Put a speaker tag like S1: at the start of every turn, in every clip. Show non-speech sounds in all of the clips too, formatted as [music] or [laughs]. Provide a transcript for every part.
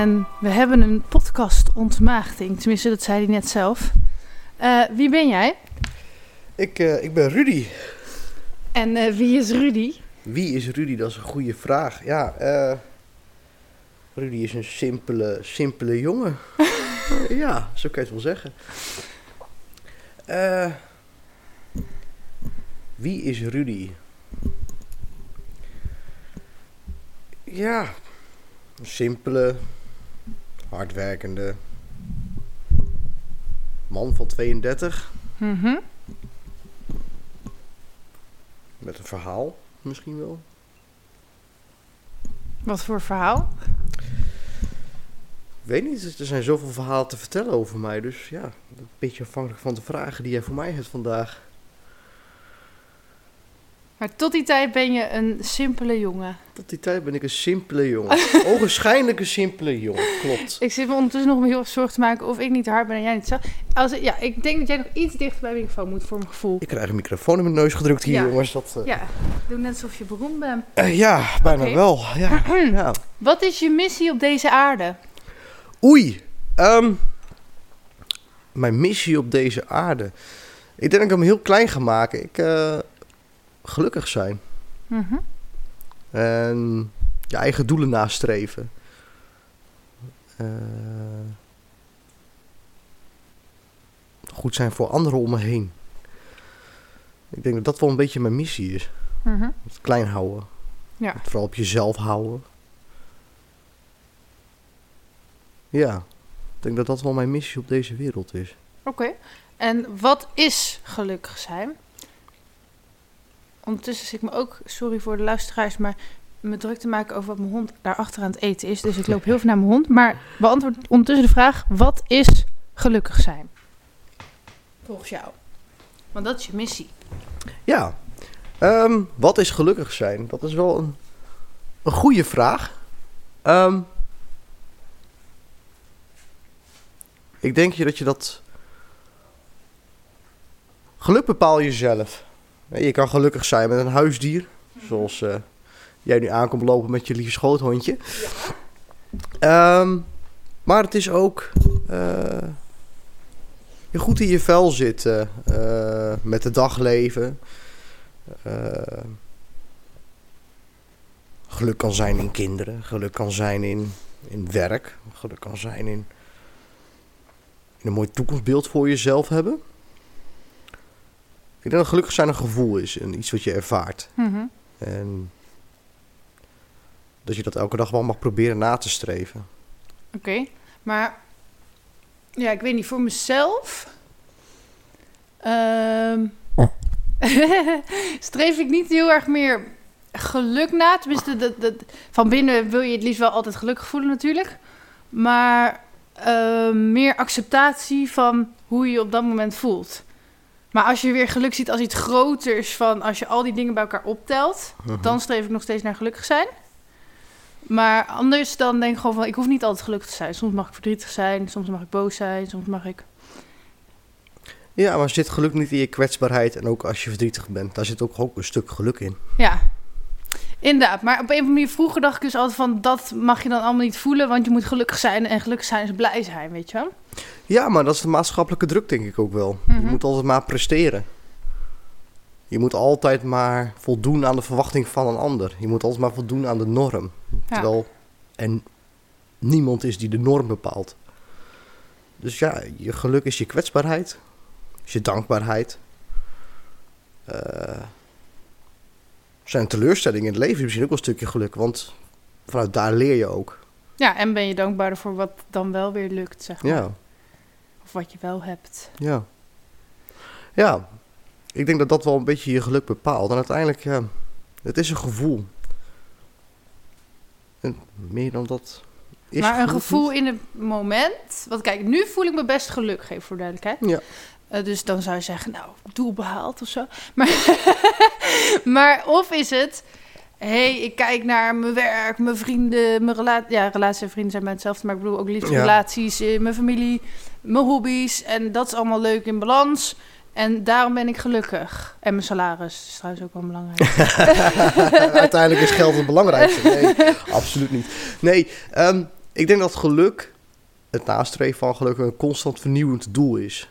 S1: En we hebben een podcast ontmaagding. Tenminste, dat zei hij net zelf. Eh, wie ben jij?
S2: Ik, eh, ik ben Rudy.
S1: En eh, wie is Rudy?
S2: Wie is Rudy? Dat is een goede vraag. Ja, Rudy is een simpele, simpele jongen. [laughs] ja, zo kan je het wel zeggen. Wie is Rudy? Ja, een simpele, hardwerkende man van 32
S1: Mhm.
S2: met een verhaal misschien wel.
S1: Wat voor verhaal?
S2: Ik weet niet, er zijn zoveel verhalen te vertellen over mij. Dus ja, een beetje afhankelijk van de vragen die jij voor mij hebt vandaag.
S1: Maar tot die tijd ben je een simpele jongen.
S2: Tot die tijd ben ik een simpele jongen. [laughs] Ogenschijnlijk een simpele jongen, klopt.
S1: Ik zit me ondertussen nog heel zorgen te maken of ik niet te hard ben en jij niet zo. Als, ja, ik denk dat jij nog iets dichter bij de microfoon moet voor mijn gevoel.
S2: Ik krijg een microfoon in mijn neus gedrukt hier,
S1: Ja.
S2: jongens. Dat, eh,
S1: Ja, doe net alsof je beroemd bent.
S2: eh, ja, bijna wel. Ja. [clears throat] ja.
S1: Wat is je missie op deze aarde?
S2: Oei, ehm, mijn missie op deze aarde. Ik denk dat ik hem heel klein ga maken. Ik, eh, gelukkig zijn.
S1: Mhm.
S2: En je eigen doelen nastreven. Eh, goed zijn voor anderen om me heen. Ik denk dat dat wel een beetje mijn missie is.
S1: Mhm.
S2: Het klein houden.
S1: Ja.
S2: Het vooral op jezelf houden. Ja, ik denk dat dat wel mijn missie op deze wereld is.
S1: Oké. En wat is gelukkig zijn? Ondertussen zit ik me ook, sorry voor de luisteraars, maar me druk te maken over wat mijn hond daarachter aan het eten is. Dus ik loop heel veel naar mijn hond. Maar beantwoord ondertussen de vraag, wat is gelukkig zijn? Volgens jou. Want dat is je missie.
S2: Ja, ehm, wat is gelukkig zijn? Dat is wel een, een goede vraag. Ehm, ik denk dat je dat. Geluk bepaal je zelf. Je kan gelukkig zijn met een huisdier, zoals eh, jij nu aankomt lopen met je lieve schoothondje. Ehm, maar het is ook eh, je goed in je vel zitten, eh, met het dagleven. Geluk kan zijn in kinderen, geluk kan zijn in, in werk, geluk kan zijn in een mooi toekomstbeeld voor jezelf hebben. Ik denk dat gelukkig zijn een gevoel is en iets wat je ervaart.
S1: Mhm.
S2: En dat je dat elke dag wel mag proberen na te streven.
S1: Oké, maar ja, ik weet niet, voor mezelf ehm, [laughs] streef ik niet heel erg meer geluk na. Tenminste, dat, dat, van binnen wil je het liefst wel altijd gelukkig voelen natuurlijk. Maar ehm, meer acceptatie van hoe je je op dat moment voelt. Maar als je weer geluk ziet als iets groters van als je al die dingen bij elkaar optelt, dan streef ik nog steeds naar gelukkig zijn. Maar anders dan denk ik gewoon van, ik hoef niet altijd gelukkig te zijn. Soms mag ik verdrietig zijn, soms mag ik boos zijn, soms mag ik...
S2: Ja, maar zit geluk niet in je kwetsbaarheid en ook als je verdrietig bent, daar zit ook, ook een stuk geluk in.
S1: Ja, inderdaad. Maar op een of andere manier vroeger dacht ik dus altijd van, dat mag je dan allemaal niet voelen, want je moet gelukkig zijn. En gelukkig zijn is blij zijn, weet je wel?
S2: Ja, maar dat is de maatschappelijke druk denk ik ook wel.
S1: Mhm.
S2: Je moet altijd maar presteren. Je moet altijd maar voldoen aan de verwachting van een ander. Je moet altijd maar voldoen aan de norm.
S1: Ja.
S2: Terwijl er niemand is die de norm bepaalt. Dus ja, je geluk is je kwetsbaarheid. Is je dankbaarheid. Eh, zijn teleurstellingen in het leven is misschien ook wel een stukje geluk. Want vanuit daar leer je ook.
S1: Ja, en ben je dankbaar voor wat dan wel weer lukt, zeg maar.
S2: Ja.
S1: Of wat je wel hebt.
S2: Ja. Ja, ik denk dat dat wel een beetje je geluk bepaalt. En uiteindelijk, ja, het is een gevoel. En meer dan dat Is
S1: maar een gevoel
S2: niet?
S1: in het moment. Want kijk, nu voel ik me best gelukkig, even voor duidelijkheid.
S2: Ja.
S1: Eh, dus dan zou je zeggen, nou, doel behaald of zo. Maar, [laughs] maar of is het, hé, hey, ik kijk naar mijn werk, mijn vrienden, mijn relatie. Ja, relaties en vrienden zijn bij hetzelfde, maar ik bedoel ook liefdesrelaties, eh, mijn familie, mijn hobby's. En dat is allemaal leuk in balans. En daarom ben ik gelukkig. En mijn salaris is trouwens ook wel belangrijk. [laughs] [laughs]
S2: Uiteindelijk is geld het belangrijkste. Nee, absoluut niet. Nee, ehm, ik denk dat geluk, het nastreven van geluk, een constant vernieuwend doel is.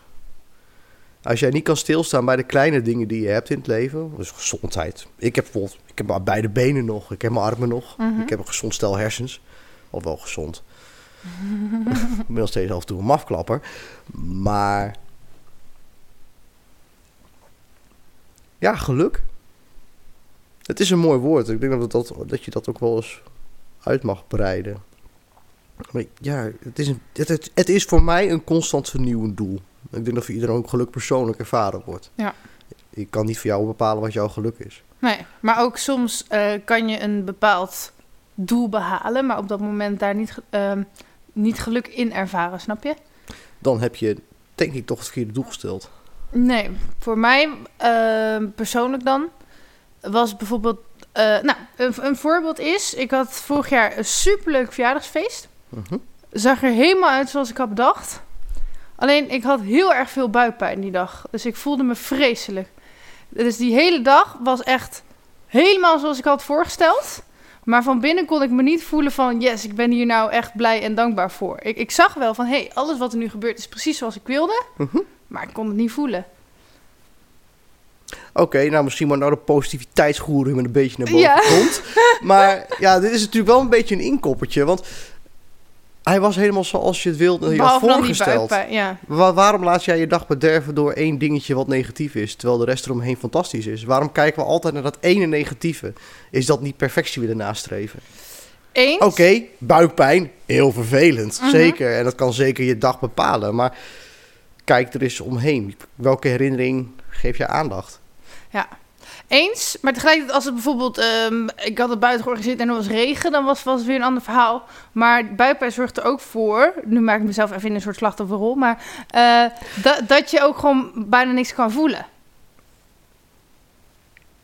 S2: Als jij niet kan stilstaan bij de kleine dingen die je hebt in het leven, dus gezondheid. Ik heb bijvoorbeeld, ik heb maar beide benen nog, ik heb mijn armen nog,
S1: Mhm.
S2: ik heb een gezond stel hersens. Of wel gezond. [laughs] ik ben nog steeds af en toe een mafklapper. Maar ja, geluk. Het is een mooi woord. Ik denk dat, dat, dat je dat ook wel eens uit mag breiden. Maar ja, het is, een, het, het, het is voor mij een constant vernieuwend doel. Ik denk dat voor iedereen ook geluk persoonlijk ervaren wordt.
S1: Ja.
S2: Ik kan niet voor jou bepalen wat jouw geluk is.
S1: Nee, maar ook soms eh, kan je een bepaald doel behalen, maar op dat moment daar niet, ehm, niet geluk in ervaren, snap je?
S2: Dan heb je denk ik toch het verkeerde doel gesteld.
S1: Nee, voor mij ehm, persoonlijk dan was bijvoorbeeld, eh, nou, een, een voorbeeld is, ik had vorig jaar een superleuk verjaardagsfeest.
S2: Mhm.
S1: Zag er helemaal uit zoals ik had bedacht. Alleen ik had heel erg veel buikpijn die dag, dus ik voelde me vreselijk. Dus die hele dag was echt helemaal zoals ik had voorgesteld. Maar van binnen kon ik me niet voelen van... yes, ik ben hier nou echt blij en dankbaar voor. Ik, ik zag wel van, hé, hey, alles wat er nu gebeurt is precies zoals ik wilde.
S2: Mhm.
S1: Maar ik kon het niet voelen.
S2: Oké, nou misschien maar nou de positiviteitsgoeroe met een beetje naar boven
S1: Ja.
S2: komt. Maar ja, dit is natuurlijk wel een beetje een inkoppertje. Want hij was helemaal zoals je het wilde, je had voorgesteld.
S1: buikpijn, ja.
S2: Wa- waarom laat jij je dag bederven door één dingetje wat negatief is, terwijl de rest eromheen fantastisch is? Waarom kijken we altijd naar dat ene negatieve? Is dat niet perfectie willen nastreven?
S1: Eens?
S2: Oké, buikpijn, heel vervelend,
S1: Mhm.
S2: zeker. En dat kan zeker je dag bepalen. Maar kijk er eens omheen. Welke herinnering geef je aandacht?
S1: Eens, maar tegelijkertijd als het bijvoorbeeld... ehm, ik had het buiten georganiseerd en er was regen... dan was, was het weer een ander verhaal. Maar buikpijn zorgt er ook voor... nu maak ik mezelf even in een soort slachtofferrol... maar eh, dat, dat je ook gewoon bijna niks kan voelen.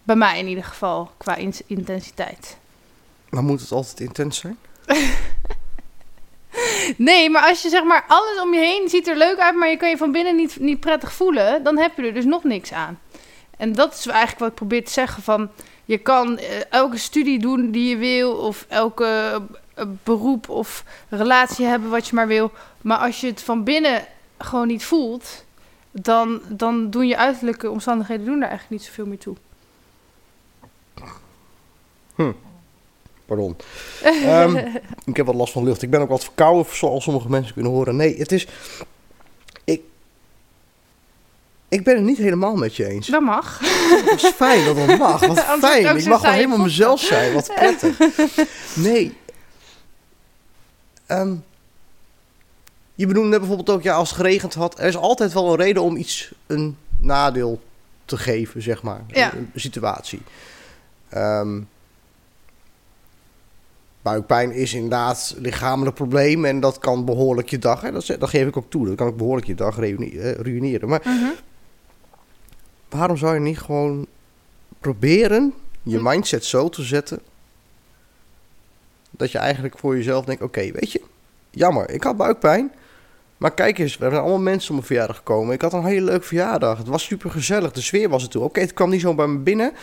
S1: Bij mij in ieder geval, qua in- intensiteit.
S2: Maar moet het altijd intens zijn? [laughs]
S1: Nee, maar als je zeg maar alles om je heen ziet er leuk uit... maar je kan je van binnen niet, niet prettig voelen... dan heb je er dus nog niks aan. En dat is eigenlijk wat ik probeer te zeggen van... je kan eh, elke studie doen die je wil... of elke eh, beroep of relatie hebben wat je maar wil... maar als je het van binnen gewoon niet voelt... dan, dan doen je uiterlijke omstandigheden doen daar eigenlijk niet zoveel meer toe.
S2: Pardon. Ehm, [laughs] ik heb wat last van lucht. Ik ben ook wat verkouden, zoals sommige mensen kunnen horen. Nee, het is... Ik, ben het niet helemaal met je eens.
S1: Dat mag.
S2: Het is fijn dat dat mag. [laughs] Wat fijn. Ik mag
S1: saaie
S2: helemaal mezelf zijn. Wat prettig. [laughs] Nee. Ehm, je bedoelde net bijvoorbeeld ook, ja, als het geregend had... Er is altijd wel een reden om iets een nadeel te geven, zeg maar.
S1: Ja.
S2: Een, een situatie. Ehm, buikpijn is inderdaad een lichamelijk probleem... en dat kan behoorlijk je dag... Hè, dat, dat geef ik ook toe. Dat kan ook behoorlijk je dag eh, ruïneren. Maar
S1: Mhm.
S2: Waarom zou je niet gewoon proberen je
S1: Hm.
S2: mindset zo te zetten dat je eigenlijk voor jezelf denkt: oké, weet je, jammer, ik had buikpijn. Maar kijk eens, we zijn allemaal mensen op mijn verjaardag gekomen. Ik had een hele leuke verjaardag. Het was super gezellig. De sfeer was er toe. Oké, het kwam niet zo bij me binnen.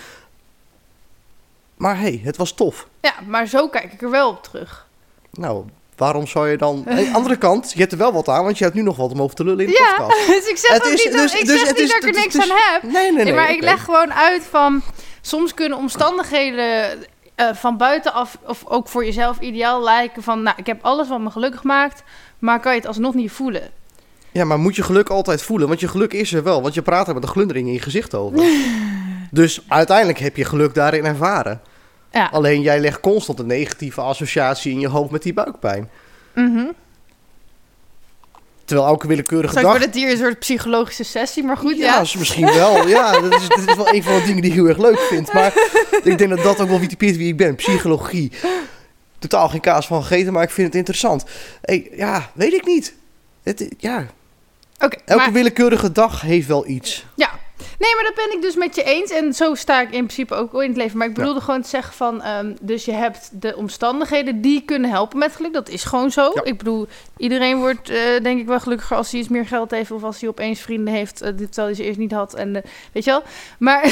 S2: Maar hey, het was tof.
S1: Ja, maar zo kijk ik er wel op terug.
S2: Nou, waarom zou je dan... Aan de andere kant, je hebt er wel wat aan, want je hebt nu nog wat om over te lullen in de
S1: Ja,
S2: podcast. [laughs]
S1: dus ik zeg
S2: Het
S1: ook
S2: is-
S1: niet, dat,
S2: dus-
S1: ik
S2: dus
S1: zeg
S2: het
S1: niet
S2: is-
S1: dat ik er niks aan heb.
S2: Nee, nee, nee.
S1: Nee, maar ik leg gewoon uit van... Soms kunnen omstandigheden eh, van buitenaf... of ook voor jezelf ideaal lijken van... nou, ik heb alles wat me gelukkig maakt... maar kan je het alsnog niet voelen.
S2: Ja, maar moet je geluk altijd voelen? Want je geluk is er wel. Want je praat er met een glundering in je gezicht over. [laughs] dus uiteindelijk heb je geluk daarin ervaren.
S1: Ja.
S2: Alleen jij legt constant een negatieve associatie in je hoofd met die buikpijn.
S1: Mhm.
S2: Terwijl elke willekeurige dag...
S1: wordt het hier een soort psychologische sessie, maar goed,
S2: ja,
S1: ja.
S2: is misschien wel. Ja, dat is, dat is wel een van de dingen die ik heel erg leuk vind. Maar [laughs] ik denk dat dat ook wel typeert wie ik ben. Psychologie. totaal geen kaas van gegeten, maar ik vind het interessant. Hey, ja, weet ik niet. Het, ja,
S1: Oké,
S2: elke
S1: maar-
S2: willekeurige dag heeft wel iets.
S1: Ja, nee, maar dat ben ik dus met je eens. En zo sta ik in principe ook wel in het leven. Maar ik bedoelde gewoon te zeggen van... ehm, dus je hebt de omstandigheden die kunnen helpen met geluk. Dat is gewoon zo.
S2: Ja.
S1: Ik bedoel, iedereen wordt eh, denk ik wel gelukkiger als hij iets meer geld heeft... of als hij opeens vrienden heeft, dit terwijl hij ze eerst niet had. En, eh, weet je wel? Maar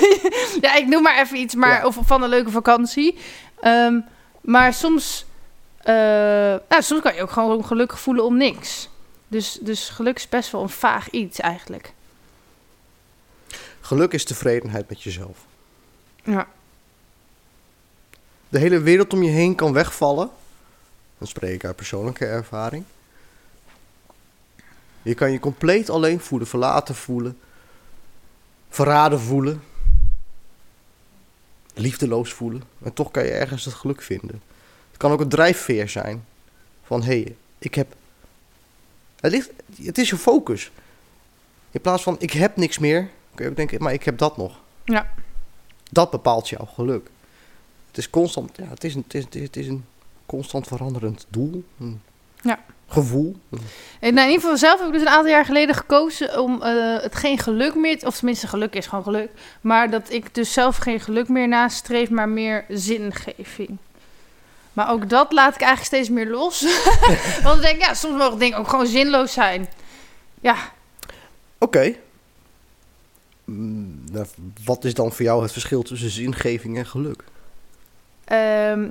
S1: [laughs] ja, ik noem maar even iets. Maar,
S2: Ja.
S1: Of van een leuke vakantie. Ehm, maar soms... nou, soms kan je ook gewoon gelukkig voelen om niks. Dus, dus geluk is best wel een vaag iets eigenlijk.
S2: Geluk is tevredenheid met jezelf.
S1: Ja.
S2: De hele wereld om je heen kan wegvallen. Dan spreek ik uit persoonlijke ervaring. Je kan je compleet alleen voelen, verlaten voelen, verraden voelen, liefdeloos voelen. En toch kan je ergens het geluk vinden. Het kan ook een drijfveer zijn van hé, hey, ik heb. Het, ligt, het is je focus. In plaats van ik heb niks meer, kun je ook denken, maar ik heb dat nog.
S1: Ja.
S2: Dat bepaalt jouw geluk. Het is constant, ja, het is een, het is, het is, een constant veranderend doel. Een
S1: Ja.
S2: gevoel.
S1: En nou, in ieder geval zelf heb ik dus een aantal jaar geleden gekozen om eh, het geen geluk meer, of tenminste geluk is gewoon geluk, maar dat ik dus zelf geen geluk meer nastreef, maar meer zingeving. Maar ook dat laat ik eigenlijk steeds meer los. [laughs] Want ik denk, ja, soms mogen dingen ook gewoon zinloos zijn. Ja,
S2: Oké. Wat is dan voor jou het verschil tussen zingeving en geluk?
S1: Ehm,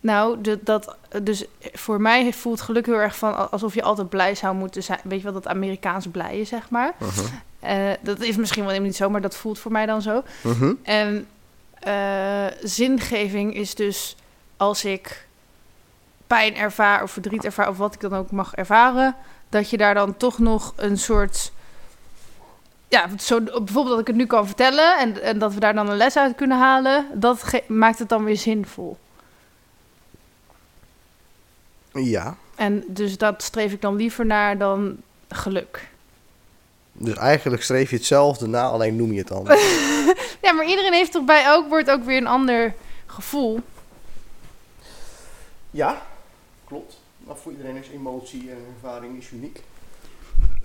S1: nou, de, dat, dus voor mij voelt geluk heel erg van alsof je altijd blij zou moeten zijn. Weet je wel, dat Amerikaanse blije, zeg maar. Eh, dat is misschien wel helemaal niet zo, maar dat voelt voor mij dan zo.
S2: Mhm.
S1: En eh, zingeving is dus als ik pijn ervaar of verdriet ervaar of wat ik dan ook mag ervaren, dat je daar dan toch nog een soort. Ja, zo, bijvoorbeeld dat ik het nu kan vertellen en, en dat we daar dan een les uit kunnen halen, dat maakt het dan weer zinvol.
S2: Ja.
S1: En dus dat streef ik dan liever naar dan geluk.
S2: Dus eigenlijk streef je hetzelfde na, alleen noem je het anders. [laughs]
S1: Ja, maar iedereen heeft toch bij elk woord ook weer een ander gevoel.
S2: ja, klopt. Maar voor iedereen is emotie en ervaring is uniek.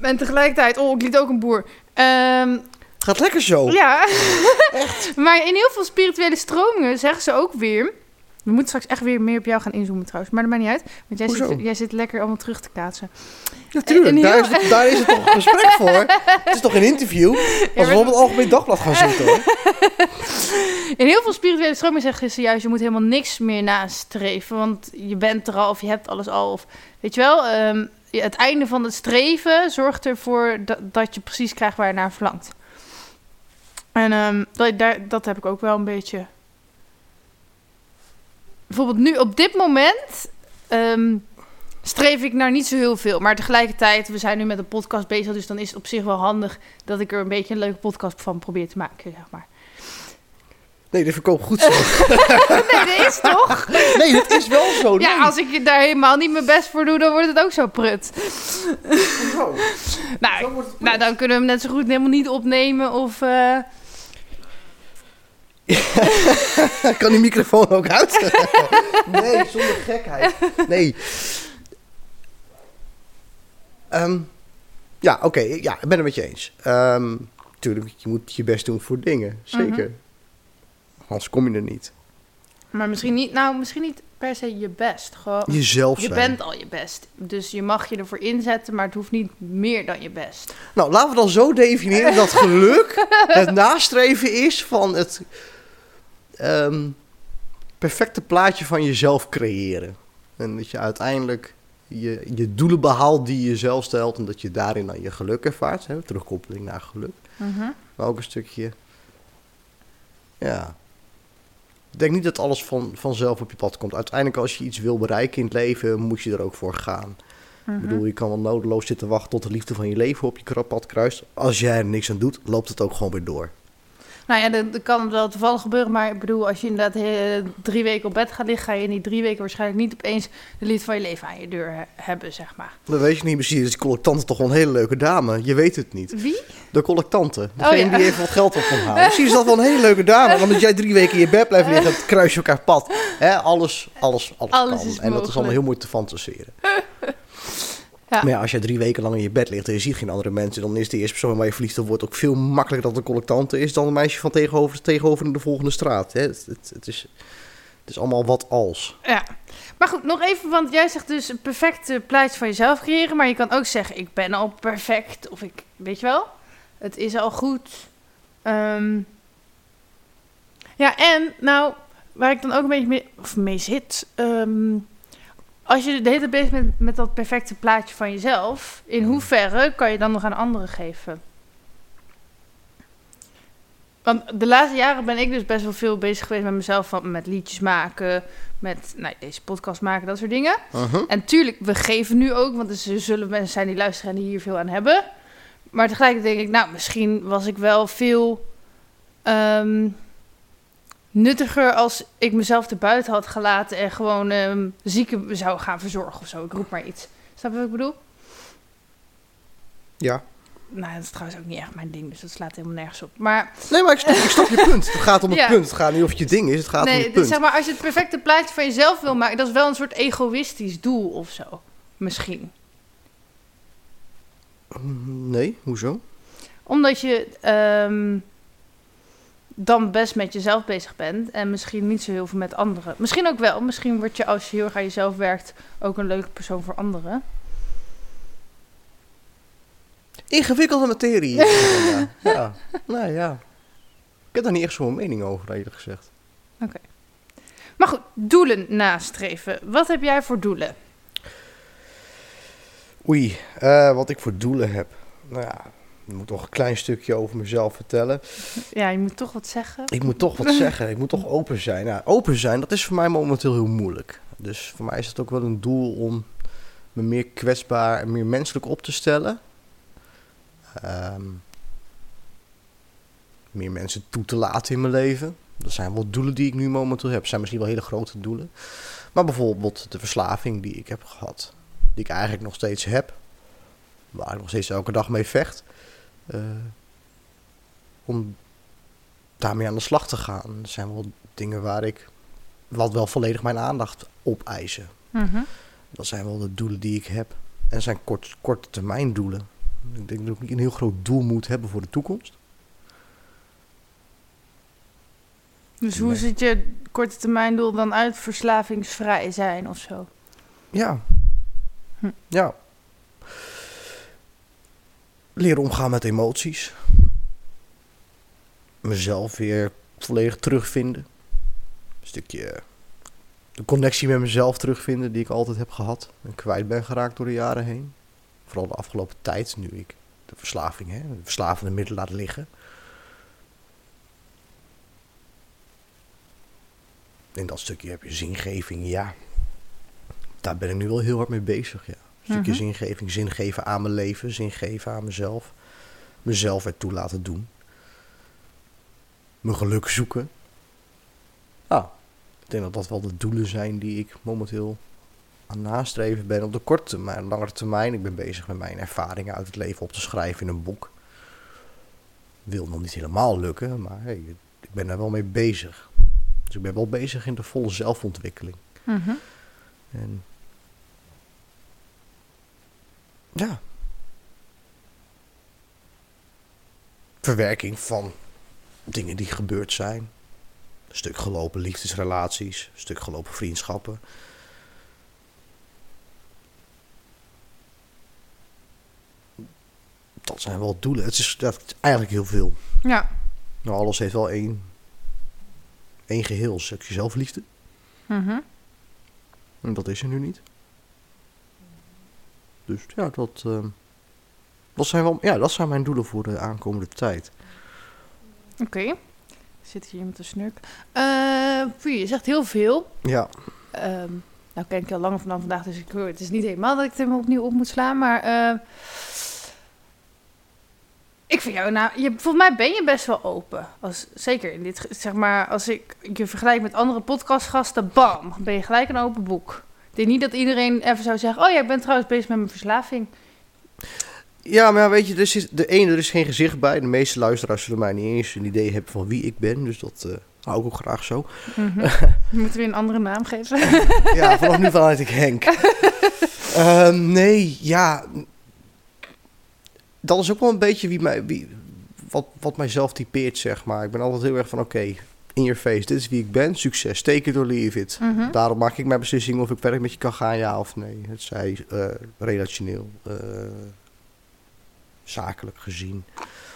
S1: En tegelijkertijd, oh, ik liet ook een boer. Ehm,
S2: Gaat lekker zo.
S1: Ja, [laughs] maar in heel veel spirituele stromingen zeggen ze ook weer... We moeten straks echt weer meer op jou gaan inzoomen trouwens. Maar dat maakt niet uit. Want jij,
S2: Hoezo?
S1: zit, jij zit lekker allemaal terug te kaatsen.
S2: Natuurlijk,
S1: heel-
S2: daar, is het, daar is het toch een gesprek voor. [laughs] Het is toch een interview? Als we op het Algemeen Dagblad gaan zitten hoor. [laughs]
S1: In heel veel spirituele stromingen zeggen ze juist... je moet helemaal niks meer nastreven. Want je bent er al of je hebt alles al. Of, weet je wel, ehm, het einde van het streven zorgt ervoor... Dat, je precies krijgt waar je naar verlangt. En ehm, dat, dat heb ik ook wel een beetje... Bijvoorbeeld nu, op dit moment... ehm, streef ik naar niet zo heel veel. Maar tegelijkertijd, we zijn nu met een podcast bezig... dus dan is het op zich wel handig... dat ik er een beetje een leuke podcast van probeer te maken, zeg maar.
S2: Nee, dit verkoopt goed zo. [laughs]
S1: Nee, dat is toch?
S2: Nee, dat is wel zo. Nee.
S1: Ja, als ik daar helemaal niet mijn best voor doe, dan wordt het ook zo prut.
S2: Zo. [laughs]
S1: Nou,
S2: Zo
S1: nou dan kunnen we hem net zo goed helemaal niet opnemen of... eh, [laughs]
S2: kan die microfoon ook uit? nee, zonder gekheid. Nee. Ehm, ja, oké. ja, ik ben het met je eens. Ehm tuurlijk, je moet je best doen voor dingen. Zeker. Anders kom je er niet.
S1: Maar misschien niet, nou, misschien niet per se je best. Gewoon,
S2: Jezelf
S1: je
S2: zijn.
S1: bent al je best. Dus je mag je ervoor inzetten, maar het hoeft niet meer dan je best.
S2: Nou, laten we dan zo definiëren dat geluk [laughs] het nastreven is van het ehm, perfecte plaatje van jezelf creëren. En dat je uiteindelijk je, je doelen behaalt die je zelf stelt en dat je daarin dan je geluk ervaart. Hè? Terugkoppeling naar geluk. Maar ook een stukje, ja. Ik denk niet dat alles van, vanzelf op je pad komt. Uiteindelijk als je iets wil bereiken in het leven, moet je er ook voor gaan.
S1: Mhm.
S2: Ik bedoel, je kan wel nodeloos zitten wachten tot de liefde van je leven op je pad kruist. Als jij er niks aan doet, loopt het ook gewoon weer door.
S1: Nou ja, dan, dan kan wel toevallig gebeuren. Maar ik bedoel, als je inderdaad eh, drie weken op bed gaat liggen... ga je in die drie weken waarschijnlijk niet opeens de liefde van je leven aan je deur he- hebben, zeg maar.
S2: Dat weet je niet precies. Dus die collectante is toch wel een hele leuke dame. Je weet het niet.
S1: Wie?
S2: De collectante. Degene
S1: Oh, ja.
S2: die even wat geld op kan halen. Misschien is dat wel een hele leuke dame. Want als jij drie weken in je bed blijft liggen, het kruis je elkaar pad. Alles, alles, alles,
S1: Alles
S2: kan.
S1: is
S2: en dat is allemaal heel moeilijk te fantaseren.
S1: Ja.
S2: Maar ja, als jij drie weken lang in je bed ligt en je ziet geen andere mensen, dan is de eerste persoon waar je verliefd op wordt ook veel makkelijker dat een collectante is dan een meisje van tegenover, tegenover in de volgende straat. Hè. Het, het, het is, het is allemaal wat als.
S1: Ja. Maar goed, nog even, want jij zegt dus een perfecte plaatje van jezelf creëren. Maar je kan ook zeggen, ik ben al perfect. Of ik, weet je wel, het is al goed. Ehm, ja, en nou, waar ik dan ook een beetje mee, of mee zit. ehm, als je de hele tijd bezig bent met dat perfecte plaatje van jezelf. In hoeverre kan je dan nog aan anderen geven? Want de laatste jaren ben ik dus best wel veel bezig geweest met mezelf. Van, met liedjes maken, met nou, deze podcast maken, dat soort dingen.
S2: Uh-huh.
S1: En tuurlijk, we geven nu ook, want er zullen mensen zijn die luisteren en die hier veel aan hebben. Maar tegelijkertijd denk ik, nou, misschien was ik wel veel ehm, nuttiger als ik mezelf erbuiten had gelaten en gewoon ehm, zieken zou gaan verzorgen of zo. Ik roep maar iets. Snap je wat ik bedoel?
S2: Ja.
S1: Nou, dat is trouwens ook niet echt mijn ding, dus dat slaat helemaal nergens op. Maar
S2: Nee, maar ik snap, ik snap je punt. Het gaat om het [laughs]
S1: Ja.
S2: punt. Het gaat niet of het je ding is, het gaat om
S1: nee,
S2: het punt.
S1: zeg maar, als je het perfecte plaatje van jezelf wil maken, dat is wel een soort egoïstisch doel of zo. Misschien.
S2: Nee, hoezo?
S1: Omdat je ehm, dan best met jezelf bezig bent en misschien niet zo heel veel met anderen. Misschien ook wel. Misschien word je als je heel erg aan jezelf werkt ook een leuke persoon voor anderen.
S2: Ingewikkelde materie. [laughs] ja. ja. Nou ja. Ik heb daar niet echt zo'n mening over, eerlijk gezegd.
S1: Maar goed, doelen nastreven. Wat heb jij voor doelen?
S2: Oei, eh, wat ik voor doelen heb. Nou ja, ik moet toch een klein stukje over mezelf vertellen.
S1: Ja, je moet toch wat zeggen.
S2: Ik moet toch wat zeggen. Ik moet toch open zijn. Nou, open zijn, dat is voor mij momenteel heel moeilijk. Dus voor mij is het ook wel een doel om me meer kwetsbaar en meer menselijk op te stellen. Ehm, meer mensen toe te laten in mijn leven. Dat zijn wel doelen die ik nu momenteel heb. Dat zijn misschien wel hele grote doelen. Maar bijvoorbeeld de verslaving die ik heb gehad. Die ik eigenlijk nog steeds heb. Waar ik nog steeds elke dag mee vecht. Eh, om daarmee aan de slag te gaan. Er zijn wel dingen waar ik wat wel volledig mijn aandacht opeisen.
S1: Mhm.
S2: Dat zijn wel de doelen die ik heb. En dat zijn kort, korte termijn doelen. Ik denk dat ik niet een heel groot doel moet hebben voor de toekomst.
S1: Dus hoe ziet je korte termijn doel dan uit? Verslavingsvrij zijn of zo?
S2: Ja.
S1: Hm.
S2: Ja. Leren omgaan met emoties. Mezelf weer volledig terugvinden. Een stukje de connectie met mezelf terugvinden die ik altijd heb gehad. En kwijt ben geraakt door de jaren heen. Vooral de afgelopen tijd, nu ik de verslaving, hè, de verslavende middelen laat liggen. In dat stukje heb je zingeving, ja. Daar ben ik nu wel heel hard mee bezig, ja. Een stukje
S1: Mhm.
S2: zingeving, zin geven aan mijn leven, zin geven aan mezelf. Mezelf ertoe laten doen. Mijn geluk zoeken. Nou, ik denk dat dat wel de doelen zijn die ik momenteel aan nastreven ben op de korte termijn. Langere termijn, ik ben bezig met mijn ervaringen uit het leven op te schrijven in een boek. Wil nog niet helemaal lukken, maar hey, ik ben daar wel mee bezig. Dus ik ben wel bezig in de volle zelfontwikkeling.
S1: Mhm.
S2: En ja. Verwerking van dingen die gebeurd zijn. Een stuk gelopen liefdesrelaties, een stuk gelopen vriendschappen. Dat zijn wel doelen. Het is, dat is eigenlijk heel veel.
S1: Ja.
S2: Nou, alles heeft wel één, één geheel. Een stukje zelfliefde.
S1: Mhm.
S2: En dat is er nu niet. Dus ja, dat, ehm, dat, zijn wel, ja, dat zijn mijn doelen voor de aankomende tijd.
S1: Oké. Zit hier te snurken. Eh, Puur, je zegt heel veel.
S2: Ja,
S1: Ehm, nou ken ik al langer vanaf vandaag, dus ik, het is niet helemaal dat ik het hem opnieuw op moet slaan. Maar eh, ik vind jou, nou, je, volgens mij ben je best wel open. Als, zeker in dit, zeg maar, als ik je vergelijk met andere podcastgasten, bam, ben je gelijk een open boek. Ik denk niet dat iedereen even zou zeggen, oh ja, ik ben trouwens bezig met mijn verslaving.
S2: Ja, maar weet je, er is, de ene, er is geen gezicht bij. De meeste luisteraars zullen mij niet eens een idee hebben van wie ik ben. Dus dat eh, hou ik ook graag zo.
S1: Mhm. [laughs] Moeten we een andere naam geven? [laughs]
S2: Ja, vanaf nu vanuit ik Henk. [laughs] Ehm, nee, ja. Dat is ook wel een beetje wie mij, wie, wat, wat mijzelf typeert, zeg maar. Ik ben altijd heel erg van, oké, in your face. Dit is wie ik ben. Succes. Take it or leave it.
S1: Mhm.
S2: Daarom maak ik mijn beslissing of ik verder met je kan gaan, ja of nee. Het zij eh, relationeel, eh, zakelijk gezien.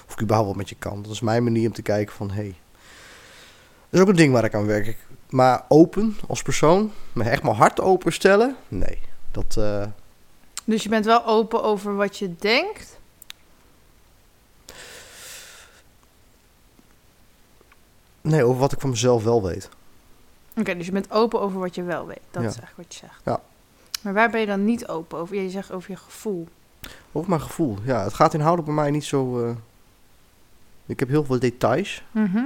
S2: Of ik überhaupt met je kan. Dat is mijn manier om te kijken van. Hey, dat is ook een ding waar ik aan werk. Maar open als persoon, me echt mijn hart openstellen, nee. Dat, eh,
S1: Dus je bent wel open over wat je denkt.
S2: Nee, over wat ik van mezelf wel weet.
S1: Oké, dus je bent open over wat je wel weet. Dat
S2: Ja.
S1: is eigenlijk wat je zegt.
S2: Ja.
S1: Maar waar ben je dan niet open over? Je zegt over je gevoel.
S2: Over mijn gevoel. Ja, het gaat inhoudelijk bij mij niet zo... eh, Ik heb heel veel details,
S1: Mhm.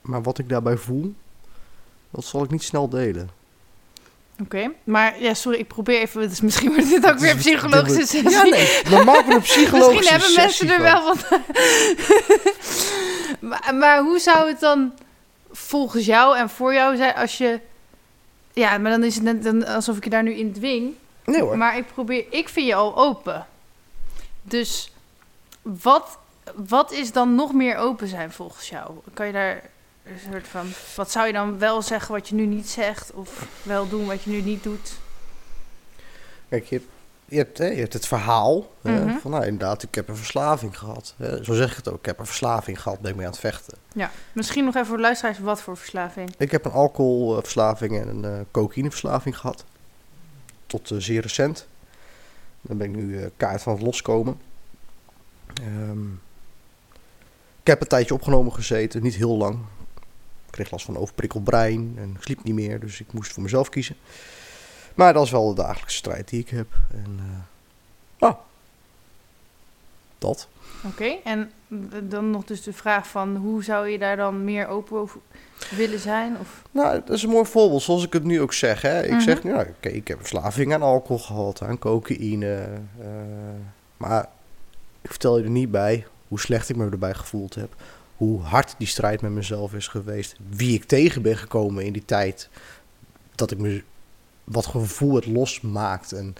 S2: maar wat ik daarbij voel, dat zal ik niet snel delen.
S1: Oké, maar ja, sorry, ik probeer even. Dus misschien wordt dit ook weer psychologische sessie.
S2: Ja, nee, dan maken een [laughs] psychologische
S1: Misschien hebben mensen
S2: sessie
S1: er wel van. [laughs] maar, maar hoe zou het dan volgens jou en voor jou zijn als je. Ja, maar dan is het net dan alsof ik je daar nu in dwing.
S2: Nee hoor.
S1: Maar ik probeer. Ik vind je al open. Dus wat, wat is dan nog meer open zijn volgens jou? Kan je daar een soort van. Wat zou je dan wel zeggen wat je nu niet zegt? Of wel doen wat je nu niet doet?
S2: Kijk, je hebt, je hebt, hè, je hebt het verhaal hè,
S1: Mhm.
S2: van, nou inderdaad, ik heb een verslaving gehad. Hè, zo zeg ik het ook, ik heb een verslaving gehad, ben ik mee aan het vechten.
S1: Ja, misschien nog even voor de luisteraars. Wat voor verslaving?
S2: Ik heb een alcoholverslaving en een eh cocaïneverslaving gehad. Tot eh, zeer recent. Dan ben ik nu eh, kaart van het loskomen. Ehm, ik heb een tijdje opgenomen gezeten, niet heel lang. Ik kreeg last van overprikkeld brein en ik sliep niet meer, dus ik moest voor mezelf kiezen. Maar dat is wel de dagelijkse strijd die ik heb. En, ah, dat.
S1: Oké, en dan nog dus de vraag van hoe zou je daar dan meer open over willen zijn? Of...
S2: Nou, dat is een mooi voorbeeld, zoals ik het nu ook zeg. Hè. Ik
S1: Mhm.
S2: zeg nu, nou, oké, ik heb verslaving aan alcohol gehad, aan cocaïne. eh, maar ik vertel je er niet bij hoe slecht ik me erbij gevoeld heb. Hoe hard die strijd met mezelf is geweest. Wie ik tegen ben gekomen in die tijd. Dat ik me, wat gevoel het losmaakt. En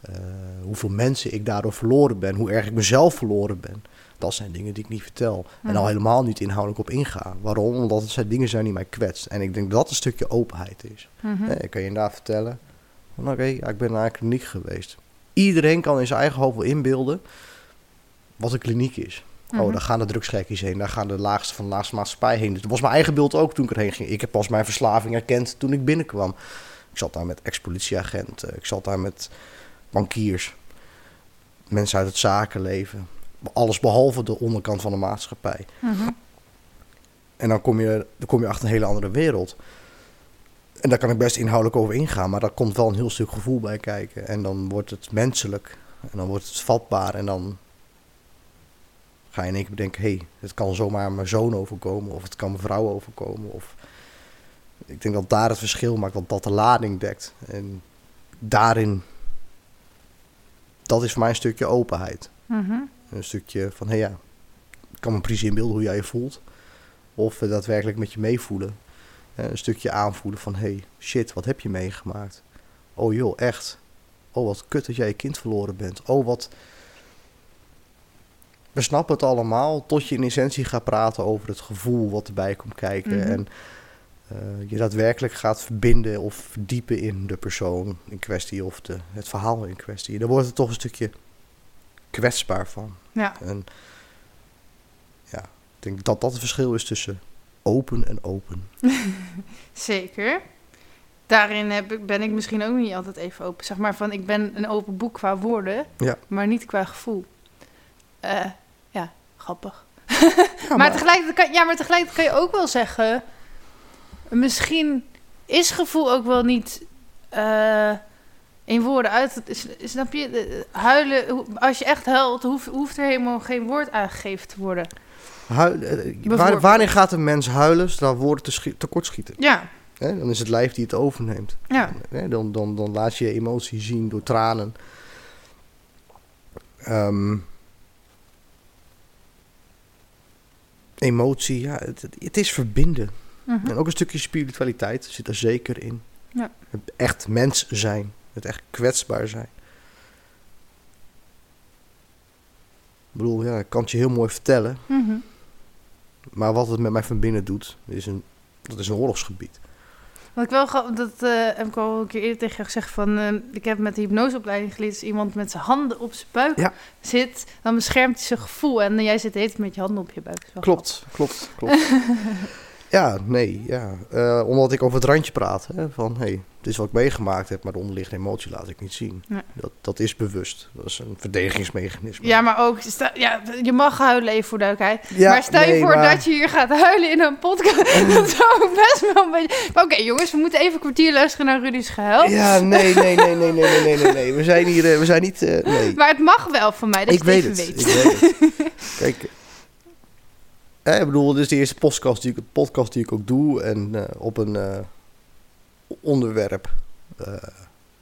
S2: eh, hoeveel mensen ik daardoor verloren ben. Hoe erg ik mezelf verloren ben. Dat zijn dingen die ik niet vertel. En
S1: Mhm.
S2: al helemaal niet inhoudelijk op inga. Waarom? Omdat het zijn dingen zijn die mij kwetsen. En ik denk dat dat een stukje openheid is.
S1: Mhm.
S2: Ik kan je inderdaad vertellen. Oké, ja, ik ben naar een kliniek geweest. Iedereen kan in zijn eigen hoofd wel inbeelden wat een kliniek is.
S1: Mhm.
S2: Oh, daar gaan de drugsgekkies heen. Daar gaan de laagste van de laagste maatschappij heen. Dat was mijn eigen beeld ook toen ik erheen ging. Ik heb pas mijn verslaving herkend toen ik binnenkwam. Ik zat daar met ex-politieagenten. Ik zat daar met bankiers. Mensen uit het zakenleven. Alles behalve de onderkant van de maatschappij.
S1: Mhm.
S2: En dan kom je, dan kom je achter een hele andere wereld. En daar kan ik best inhoudelijk over ingaan, maar daar komt wel een heel stuk gevoel bij kijken. En dan wordt het menselijk. En dan wordt het vatbaar. En dan ga je in één keer bedenken: hé, hey, het kan zomaar mijn zoon overkomen. Of het kan mijn vrouw overkomen. Of ik denk dat daar het verschil maakt, dat dat de lading dekt. En daarin, dat is voor mij een stukje openheid.
S1: Mhm.
S2: Een stukje van, hé hey, ja, ik kan me precies inbeelden hoe jij je voelt. Of we daadwerkelijk met je meevoelen. Eh, Een stukje aanvoelen van, hey, shit, wat heb je meegemaakt? Oh joh, echt. Oh, wat kut dat jij je kind verloren bent. Oh, wat... We snappen het allemaal tot je in essentie gaat praten over het gevoel wat erbij komt kijken.
S1: Mhm.
S2: En eh, je daadwerkelijk gaat verbinden of verdiepen in de persoon in kwestie of de, het verhaal in kwestie. Dan wordt het toch een stukje kwetsbaar van.
S1: Ja,
S2: En ja, ik denk dat dat het verschil is tussen open en open. [laughs]
S1: zeker. Daarin heb ik, ben ik misschien ook niet altijd even open. Zeg maar van, ik ben een open boek qua woorden,
S2: Ja.
S1: maar niet qua gevoel. Eh, ja, grappig.
S2: Ja, [laughs]
S1: maar, tegelijkertijd kan, ja, maar tegelijkertijd kan je ook wel zeggen... Misschien is gevoel ook wel niet eh, in woorden uit... Snap je? Huilen, als je echt huilt, hoeft, hoeft er helemaal geen woord aangegeven te worden.
S2: Huil- eh, waar, wanneer gaat een mens huilen zodra woorden te schi- tekortschieten?
S1: Ja?
S2: Dan is het lijf die het overneemt.
S1: ja.
S2: Dan, dan, dan laat je je emotie zien door tranen. Ehm, emotie, ja, het is verbinden.
S1: Mhm.
S2: En ook een stukje spiritualiteit zit er zeker in.
S1: Ja.
S2: Het echt mens zijn. Het echt kwetsbaar zijn. Ik bedoel, ja, ik kan het je heel mooi vertellen.
S1: Mhm.
S2: Maar wat het met mij van binnen doet, is een, dat is een oorlogsgebied.
S1: Wat ik wel dat eh, heb ik al een keer eerder tegen je gezegd van eh, ik heb met de hypnoseopleiding geleerd als iemand met zijn handen op zijn buik
S2: Ja.
S1: zit, dan beschermt hij zijn gevoel en jij zit heet met je handen op je buik.
S2: Klopt, klopt, klopt. [laughs] ja, nee, ja. Eh, omdat ik over het randje praat. Hè, van, hey, dit is wat ik meegemaakt heb, maar de onderliggende emotie laat ik niet zien.
S1: Nee.
S2: Dat, dat is bewust. Dat is een verdedigingsmechanisme.
S1: Ja, maar ook, sta- ja, je mag huilen even voor duidelijkheid.
S2: Ja,
S1: maar stel je voor
S2: maar-
S1: dat je hier gaat huilen in een podcast. [laughs] dat zou ook best wel een beetje... Maar Oké jongens, we moeten even een kwartier luisteren naar Rudy's gehuil.
S2: Ja, nee, nee, nee, nee, nee, nee, nee, nee, nee. We zijn hier, eh, we zijn niet, eh, nee.
S1: Maar het mag wel van mij, dat
S2: ik
S1: je het
S2: weet
S1: even
S2: het,
S1: weet.
S2: ik weet het. [laughs] Kijk, eh, ik bedoel, dit is de eerste podcast die ik, podcast die ik ook doe. En eh, op een eh, onderwerp, eh,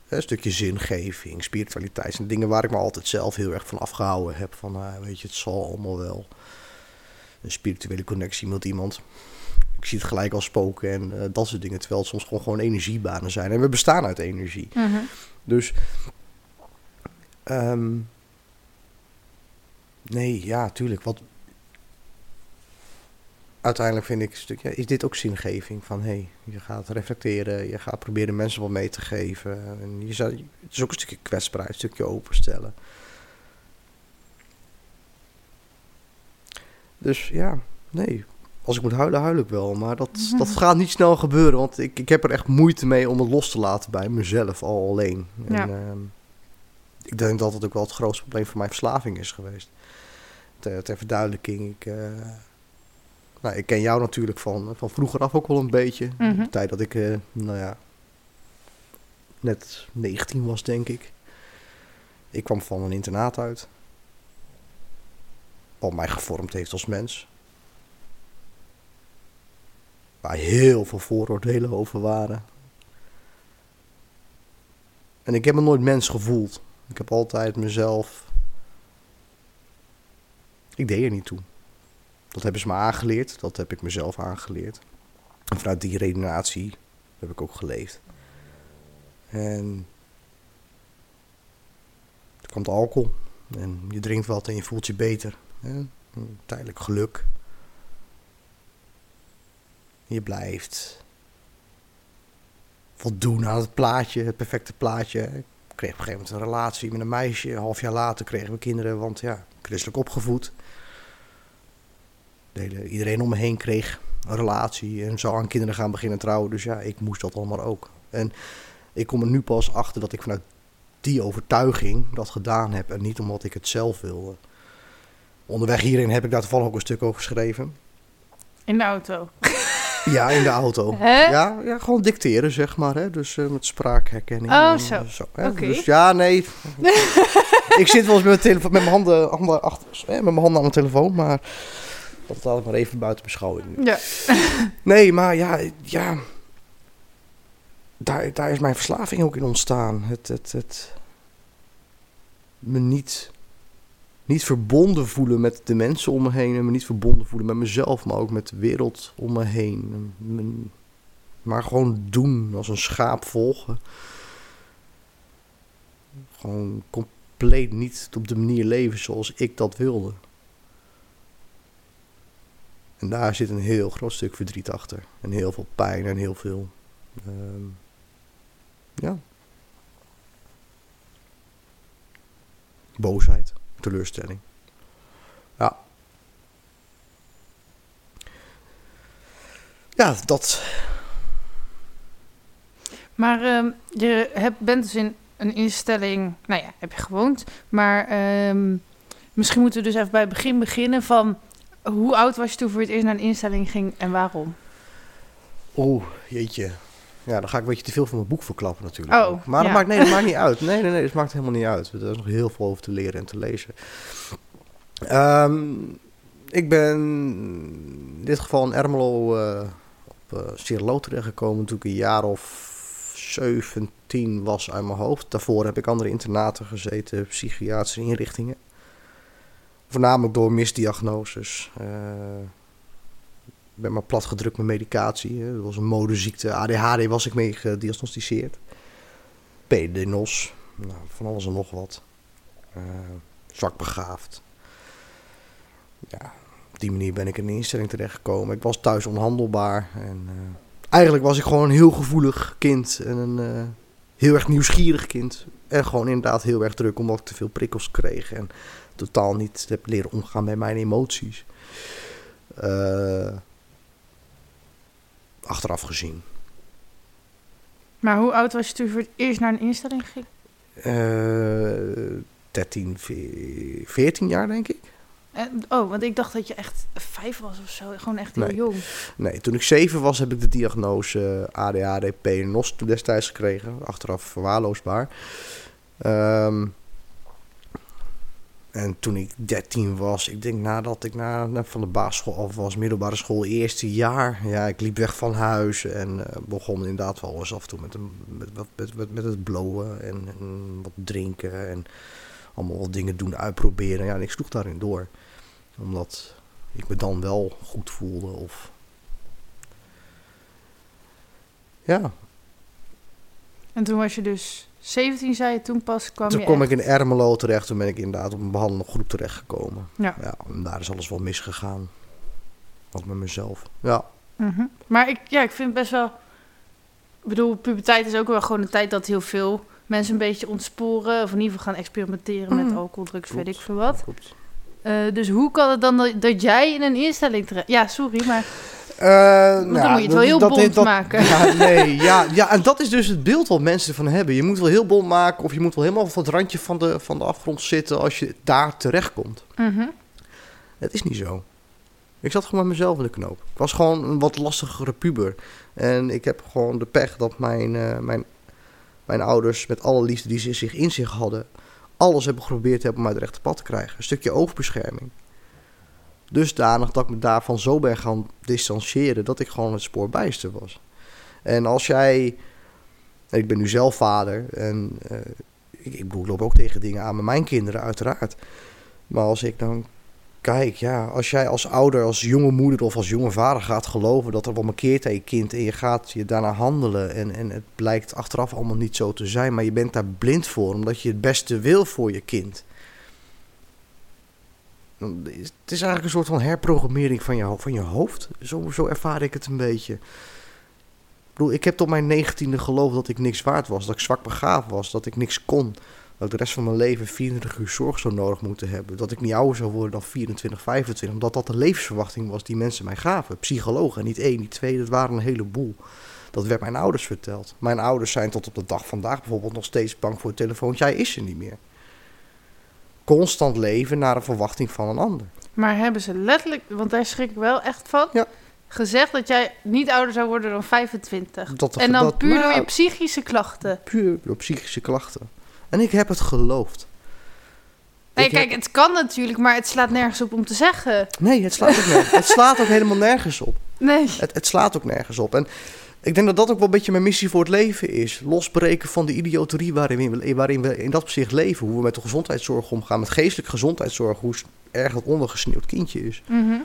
S2: een stukje zingeving, spiritualiteit. zijn dingen waar ik me altijd zelf heel erg van afgehouden heb. Van, weet je, het zal allemaal wel. Een spirituele connectie met iemand. Ik zie het gelijk als spoken en dat soort dingen. Terwijl het soms gewoon, gewoon energiebanen zijn. En we bestaan uit energie.
S1: Mhm.
S2: Dus. ehm, nee, ja, tuurlijk. Wat. Uiteindelijk vind ik een stukje. Is dit ook zingeving? Van hé, hey, je gaat reflecteren. Je gaat proberen mensen wat mee te geven. En je zou, het is ook een stukje kwetsbaarheid, een stukje openstellen. Dus ja, nee. Als ik moet huilen, huil ik wel. Maar dat, [laughs] dat gaat niet snel gebeuren. Want ik, ik heb er echt moeite mee om het los te laten bij mezelf al alleen. En, ehm, ik denk dat het ook wel het grootste probleem van mijn verslaving is geweest. Ter, ter verduidelijking, ik, eh, nou, ik ken jou natuurlijk van, van vroeger af ook wel een beetje.
S1: Mhm.
S2: De tijd dat ik, eh, nou ja, net 19 was, denk ik. Ik kwam van een internaat uit. Wat mij gevormd heeft als mens. Waar heel veel vooroordelen over waren. En ik heb me nooit mens gevoeld. Ik heb altijd mezelf. Ik deed er niet toe. Dat hebben ze me aangeleerd. Dat heb ik mezelf aangeleerd. En vanuit die redenatie heb ik ook geleefd. En. Kwam de alcohol. En je drinkt wat en je voelt je beter. Tijdelijk geluk. Je blijft voldoen aan het plaatje, het perfecte plaatje. Ik kreeg op een gegeven moment een relatie met een meisje. Een half jaar later kregen we kinderen, want ja, christelijk opgevoed. Hele- iedereen om me heen kreeg een relatie en zou aan kinderen gaan beginnen trouwen. Dus ja, ik moest dat allemaal ook. En ik kom er nu pas achter dat ik vanuit die overtuiging dat gedaan heb en niet omdat ik het zelf wilde. Onderweg hierin heb ik daar toevallig ook een stuk over geschreven.
S1: In de auto. [laughs]
S2: Ja, in de auto. [laughs]
S1: Hè?
S2: Ja, ja, gewoon dicteren, zeg maar. Hè? Dus eh, met spraakherkenning.
S1: Oh,
S2: en,
S1: zo.
S2: eh, hè? Dus ja, nee. [laughs] ik zit wel eens met mijn, telefoon, met mijn handen, handen achter, hè, met mijn handen aan mijn telefoon, maar dat laat ik maar even buiten beschouwing. nu.
S1: Ja. [laughs]
S2: Nee, maar ja, ja. Daar, daar is mijn verslaving ook in ontstaan. Het, het, het me niet, niet verbonden voelen met de mensen om me heen. En me niet verbonden voelen met mezelf, maar ook met de wereld om me heen. Maar gewoon doen, als een schaap volgen. Gewoon compleet niet op de manier leven zoals ik dat wilde. En daar zit een heel groot stuk verdriet achter. En heel veel pijn en heel veel. ehm, ja. Boosheid, teleurstelling. Ja. Ja, dat.
S1: Maar ehm, je hebt, bent dus in een instelling, nou ja, heb je gewoond. Maar ehm, misschien moeten we dus even bij het begin beginnen van... Hoe oud was je toen voor het eerst naar een instelling ging en waarom?
S2: Oeh, jeetje. Ja, dan ga ik een beetje te veel van mijn boek verklappen natuurlijk.
S1: Oh.
S2: Maar dat
S1: ja.
S2: maakt, nee, dat maakt niet [laughs] uit. Nee, nee, nee, dat maakt helemaal niet uit. Er is nog heel veel over te leren en te lezen. Ehm, ik ben in dit geval in Ermelo eh, op uh, Cirelo terechtgekomen toen ik een jaar of 17 was uit mijn hoofd. Daarvoor heb ik andere internaten gezeten, psychiatrische inrichtingen. Voornamelijk door misdiagnoses. Uh, ik ben maar platgedrukt met medicatie. Hè. Dat was een modeziekte. ADHD was ik mee gediagnosticeerd. PDNOS. Nou, van alles en nog wat. Uh, zwak begaafd. Ja, op die manier ben ik in een instelling terechtgekomen. Ik was thuis onhandelbaar. En, uh, eigenlijk was ik gewoon een heel gevoelig kind. En een heel erg nieuwsgierig kind. En gewoon inderdaad heel erg druk omdat ik te veel prikkels kreeg. En totaal niet heb leren omgaan met mijn emoties. Uh, achteraf gezien.
S1: Maar hoe oud was je toen voor het eerst naar een instelling ging?
S2: Uh, 13, 14 jaar denk ik.
S1: En, oh, want ik dacht dat je echt vijf was of zo. Gewoon echt heel
S2: Nee.
S1: jong.
S2: Nee, toen ik zeven was heb ik de diagnose ADHD PNOS destijds gekregen. Achteraf verwaarloosbaar. Ehm, en toen ik 13 was, ik denk nadat ik na, van de basisschool af was, middelbare school, eerste jaar. Ja, ik liep weg van huis en eh, begon inderdaad wel eens af en toe met, met, met, met, met het blowen en, en wat drinken en allemaal wat dingen doen, uitproberen. Ja, en ik sloeg daarin door. Omdat ik me dan wel goed voelde of... Ja,
S1: En toen was je dus 17, zei je. Toen pas kwam
S2: toen
S1: je echt-
S2: ik in Ermelo terecht. Toen ben ik inderdaad op een behandelende groep terechtgekomen.
S1: Ja.
S2: ja. En daar is alles wel misgegaan. Ook met mezelf. Ja.
S1: Mhm. Maar ik, ja, ik vind best wel... Ik bedoel, puberteit is ook wel gewoon een tijd dat heel veel mensen een beetje ontsporen. Of in ieder geval gaan experimenteren met
S2: Mhm.
S1: alcohol, drugs,
S2: Klopt.
S1: weet ik veel wat.
S2: Klopt.
S1: Eh, dus hoe kan het dan dat, dat jij in een instelling terecht... Ja, sorry, maar...
S2: Eh,
S1: dan moet je het wel heel bont maken.
S2: Ja, [laughs] nee, ja, ja, en dat is dus het beeld wat mensen ervan hebben. Je moet wel heel bont maken of je moet wel helemaal op het randje van de, van de afgrond zitten als je daar terechtkomt.
S1: Mhm.
S2: Het is niet zo. Ik zat gewoon met mezelf in de knoop. Ik was gewoon een wat lastigere puber. En ik heb gewoon de pech dat mijn, eh, mijn, mijn ouders, met alle liefde die ze zich in zich hadden, alles hebben geprobeerd hebben om mij het rechte pad te krijgen. Een stukje overbescherming. Dusdanig dat ik me daarvan zo ben gaan distancieren dat ik gewoon het spoor bijster was. En als jij. Ik ben nu zelf vader en eh, ik, ik loop ook tegen dingen aan met mijn kinderen, uiteraard. Maar als ik dan Kijk, ja, als jij als ouder, als jonge moeder of als jonge vader gaat geloven dat er wel een keert aan je kind en je gaat je daarna handelen en, en het blijkt achteraf allemaal niet zo te zijn, maar je bent daar blind voor omdat je het beste wil voor je kind. Het is eigenlijk een soort van herprogrammering van je, van je hoofd. Zo, zo ervaar ik het een beetje. Ik ik heb tot mijn negentiende geloofd dat ik niks waard was, dat ik zwak begaafd was, dat ik niks kon. Dat ik de rest van mijn leven 24 uur zorg zou nodig moeten hebben. Dat ik niet ouder zou worden dan 24, 25. Omdat dat de levensverwachting was die mensen mij gaven. Psychologen, niet één, niet twee, dat waren een heleboel. Dat werd mijn ouders verteld. Mijn ouders zijn tot op de dag vandaag bijvoorbeeld nog steeds bang voor het telefoontje. Hij is er niet meer. Constant leven naar een verwachting van een ander.
S1: Maar hebben ze letterlijk, want daar schrik ik wel echt van,
S2: Ja.
S1: gezegd dat jij niet ouder zou worden dan 25.
S2: Dat,
S1: en dan
S2: dat-
S1: puur door
S2: nou,
S1: je psychische klachten.
S2: puur door psychische klachten. En ik heb het geloofd.
S1: Nee,
S2: Ik heb-
S1: kijk, het kan natuurlijk, maar het slaat nergens op om te zeggen.
S2: Nee, het slaat ook, nergens, het slaat ook helemaal nergens op. [laughs]
S1: Nee.
S2: Het, het slaat ook nergens op. En ik denk dat dat ook wel een beetje mijn missie voor het leven is. Losbreken van de idioterie waarin we, waarin we in dat opzicht leven. Hoe we met de gezondheidszorg omgaan, met geestelijke gezondheidszorg. Hoe erg dat ondergesneeuwd kindje is.
S1: Mhm.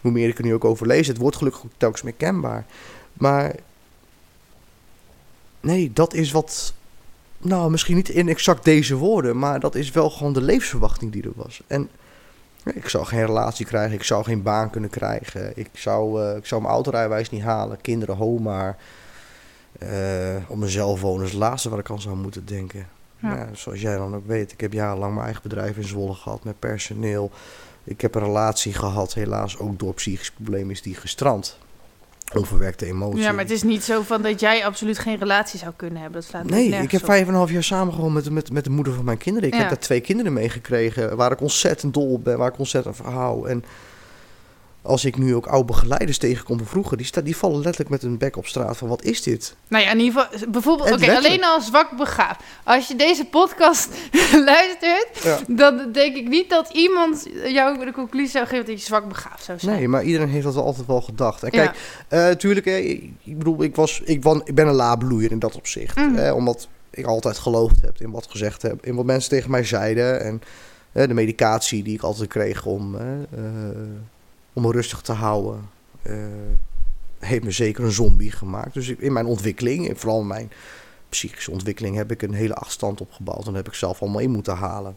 S2: Hoe meer ik er nu ook over lees, het wordt gelukkig ook telkens meer kenbaar. Maar nee, dat is wat. Nou, misschien niet in exact deze woorden, maar dat is wel gewoon de levensverwachting die er was. En ik zou geen relatie krijgen, ik zou geen baan kunnen krijgen, ik zou, eh, ik zou mijn autorijwijs niet halen, kinderen homa. eh op mezelf wonen is het laatste waar ik aan zou moeten denken.
S1: Ja.
S2: Ja, zoals jij dan ook weet, ik heb jarenlang mijn eigen bedrijf in Zwolle gehad met personeel. Ik heb een relatie gehad, helaas ook door psychisch probleem is die gestrand. Onverwerkte emoties.
S1: Ja, maar het is niet zo van dat jij absoluut geen relatie zou kunnen hebben. Dat slaat
S2: Nee, ik heb vijf en een half jaar samen gewoon met, met, met de moeder van mijn kinderen. Ik
S1: Ja.
S2: heb daar twee kinderen meegekregen waar ik ontzettend dol op ben, waar ik ontzettend van hou. En als ik nu ook oude begeleiders tegenkom van vroeger, die, sta, die vallen letterlijk met hun bek op straat van wat is dit?
S1: Nou ja, in ieder geval, bijvoorbeeld, oké, alleen al zwak begaafd. Als je deze podcast [laughs] luistert,
S2: Ja.
S1: dan denk ik niet dat iemand jou de conclusie zou geven dat je zwak begaafd zou zijn.
S2: Nee, maar iedereen heeft dat wel altijd wel gedacht. En
S1: Ja.
S2: kijk, eh tuurlijk, eh, ik bedoel, ik, was, ik, wan- ik ben een labloeier in dat opzicht.
S1: Mhm.
S2: Eh, omdat ik altijd geloofd heb in wat gezegd heb, in wat mensen tegen mij zeiden. En Eh, de medicatie die ik altijd kreeg om, eh, om me rustig te houden, eh, heeft me zeker een zombie gemaakt. Dus in mijn ontwikkeling, vooral in mijn psychische ontwikkeling, heb ik een hele afstand opgebouwd. En heb ik zelf allemaal in moeten halen.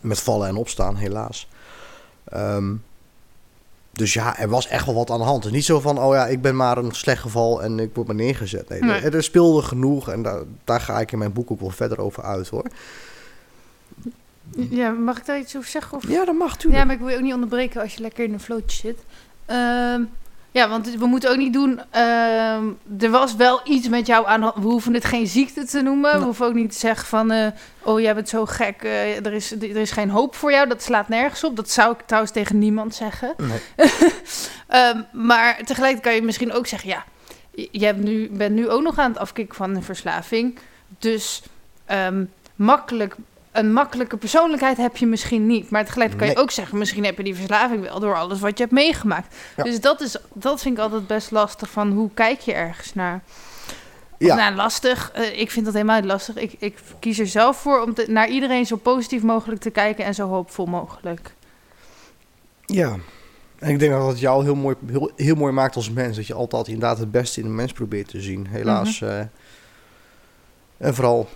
S2: Met vallen en opstaan, helaas. Ehm, dus ja, er was echt wel wat aan de hand. Niet zo van, oh ja, ik ben maar een slecht geval en ik word maar neergezet. Nee,
S1: Nee.
S2: Er, er speelde genoeg en daar, daar ga ik in mijn boek ook wel verder over uit hoor.
S1: Ja, mag ik daar iets over zeggen? Of?
S2: Ja, dat mag
S1: Ja,
S2: natuurlijk.
S1: maar ik wil je ook niet onderbreken als je lekker in een flootje zit. Ehm, ja, want we moeten ook niet doen. ehm, er was wel iets met jou aan. We hoeven het geen ziekte te noemen. We hoeven ook niet te zeggen van. eh, oh, jij bent zo gek. eh, er, is, er is geen hoop voor jou. Dat slaat nergens op. Dat zou ik trouwens tegen niemand zeggen.
S2: Nee. [laughs]
S1: Ehm, maar tegelijkertijd kan je misschien ook zeggen: ja, je hebt nu, bent nu ook nog aan het afkicken van een verslaving. Dus makkelijk, een makkelijke persoonlijkheid heb je misschien niet. Maar tegelijkertijd kan je
S2: Nee.
S1: ook zeggen: misschien heb je die verslaving wel door alles wat je hebt meegemaakt.
S2: Ja.
S1: Dus dat, is, dat vind ik altijd best lastig. Van hoe kijk je ergens naar? Of
S2: Ja.
S1: nou, lastig. eh, ik vind dat helemaal niet lastig. Ik, ik kies er zelf voor om te- naar iedereen zo positief mogelijk te kijken en zo hoopvol mogelijk.
S2: Ja. En ik denk dat het jou heel mooi, heel, heel mooi maakt als mens. Dat je altijd inderdaad het beste in een mens probeert te zien. Helaas.
S1: Mhm.
S2: eh, en vooral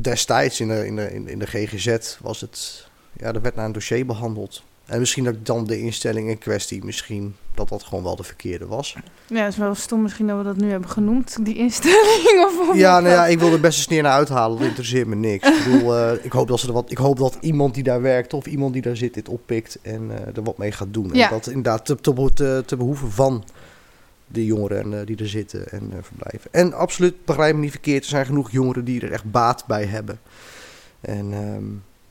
S2: destijds in de, in, de, in de GGZ was het... Ja, er werd naar een dossier behandeld. En misschien dat dan de instelling in kwestie... Misschien dat dat gewoon wel de verkeerde was.
S1: Ja, het is wel stom misschien dat we dat nu hebben genoemd, die instelling. Of
S2: Ja, nou ja, ik wil er best een sneer naar uithalen. Dat interesseert me niks. Ik bedoel, [laughs] eh, ik, hoop dat ze er wat, ik hoop dat iemand die daar werkt of iemand die daar zit dit oppikt en eh, er wat mee gaat doen.
S1: Ja.
S2: En dat inderdaad te, te, beho- te, te behoeven van de jongeren eh, die er zitten en eh, verblijven. En absoluut, begrijp me niet verkeerd, er zijn genoeg jongeren die er echt baat bij hebben. En, ehm,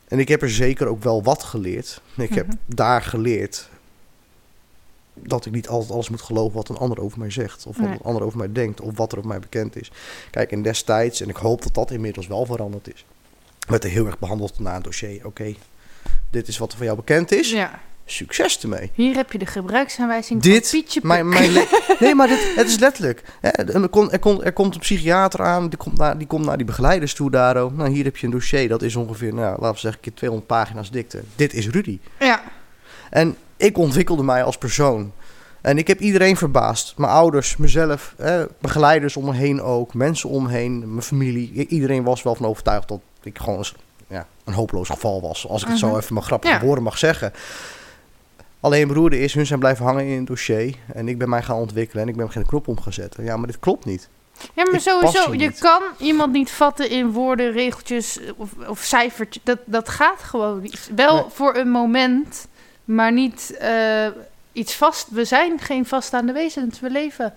S2: en ik heb er zeker ook wel wat geleerd. Ik heb
S1: Mhm.
S2: daar geleerd dat ik niet altijd alles moet geloven wat een ander over mij zegt. Of wat
S1: Nee.
S2: een ander over mij denkt. Of wat er over mij bekend is. Kijk, en destijds, en ik hoop dat dat inmiddels wel veranderd is, werd er heel erg behandeld naar een dossier. Oké, dit is wat er van jou bekend is.
S1: Ja,
S2: Succes ermee.
S1: hier heb je de gebruiksaanwijzing
S2: Dit,
S1: van Pietje
S2: Mijn, mijn [laughs] nee, maar dit, het is letterlijk. Hè, er, komt, er, komt, er komt een psychiater aan, die komt naar die, komt naar die begeleiders toe daarom. Nou, hier heb je een dossier, dat is ongeveer, nou, laten we zeggen, een keer 200 pagina's dikte. Dit is Rudy.
S1: Ja,
S2: En ik ontwikkelde mij als persoon. En ik heb iedereen verbaasd. Mijn ouders, mezelf, eh, begeleiders om me heen ook, mensen om me heen, mijn familie. Iedereen was wel van overtuigd dat ik gewoon eens, ja, een hopeloos geval was. Als ik het
S1: Mhm.
S2: zo even mijn grappige
S1: Ja.
S2: woorden mag zeggen. Alleen broerde is, hun zijn blijven hangen in een dossier. En ik ben mij gaan ontwikkelen en ik ben geen knop omgezet. Ja, maar dit klopt niet.
S1: ja maar
S2: Ik
S1: sowieso, je
S2: niet.
S1: kan iemand niet vatten in woorden, regeltjes of, of cijfertjes. Dat, dat gaat gewoon niet. Wel
S2: Nee.
S1: voor een moment, maar niet eh, iets vast. We zijn geen vaststaande wezens, we leven.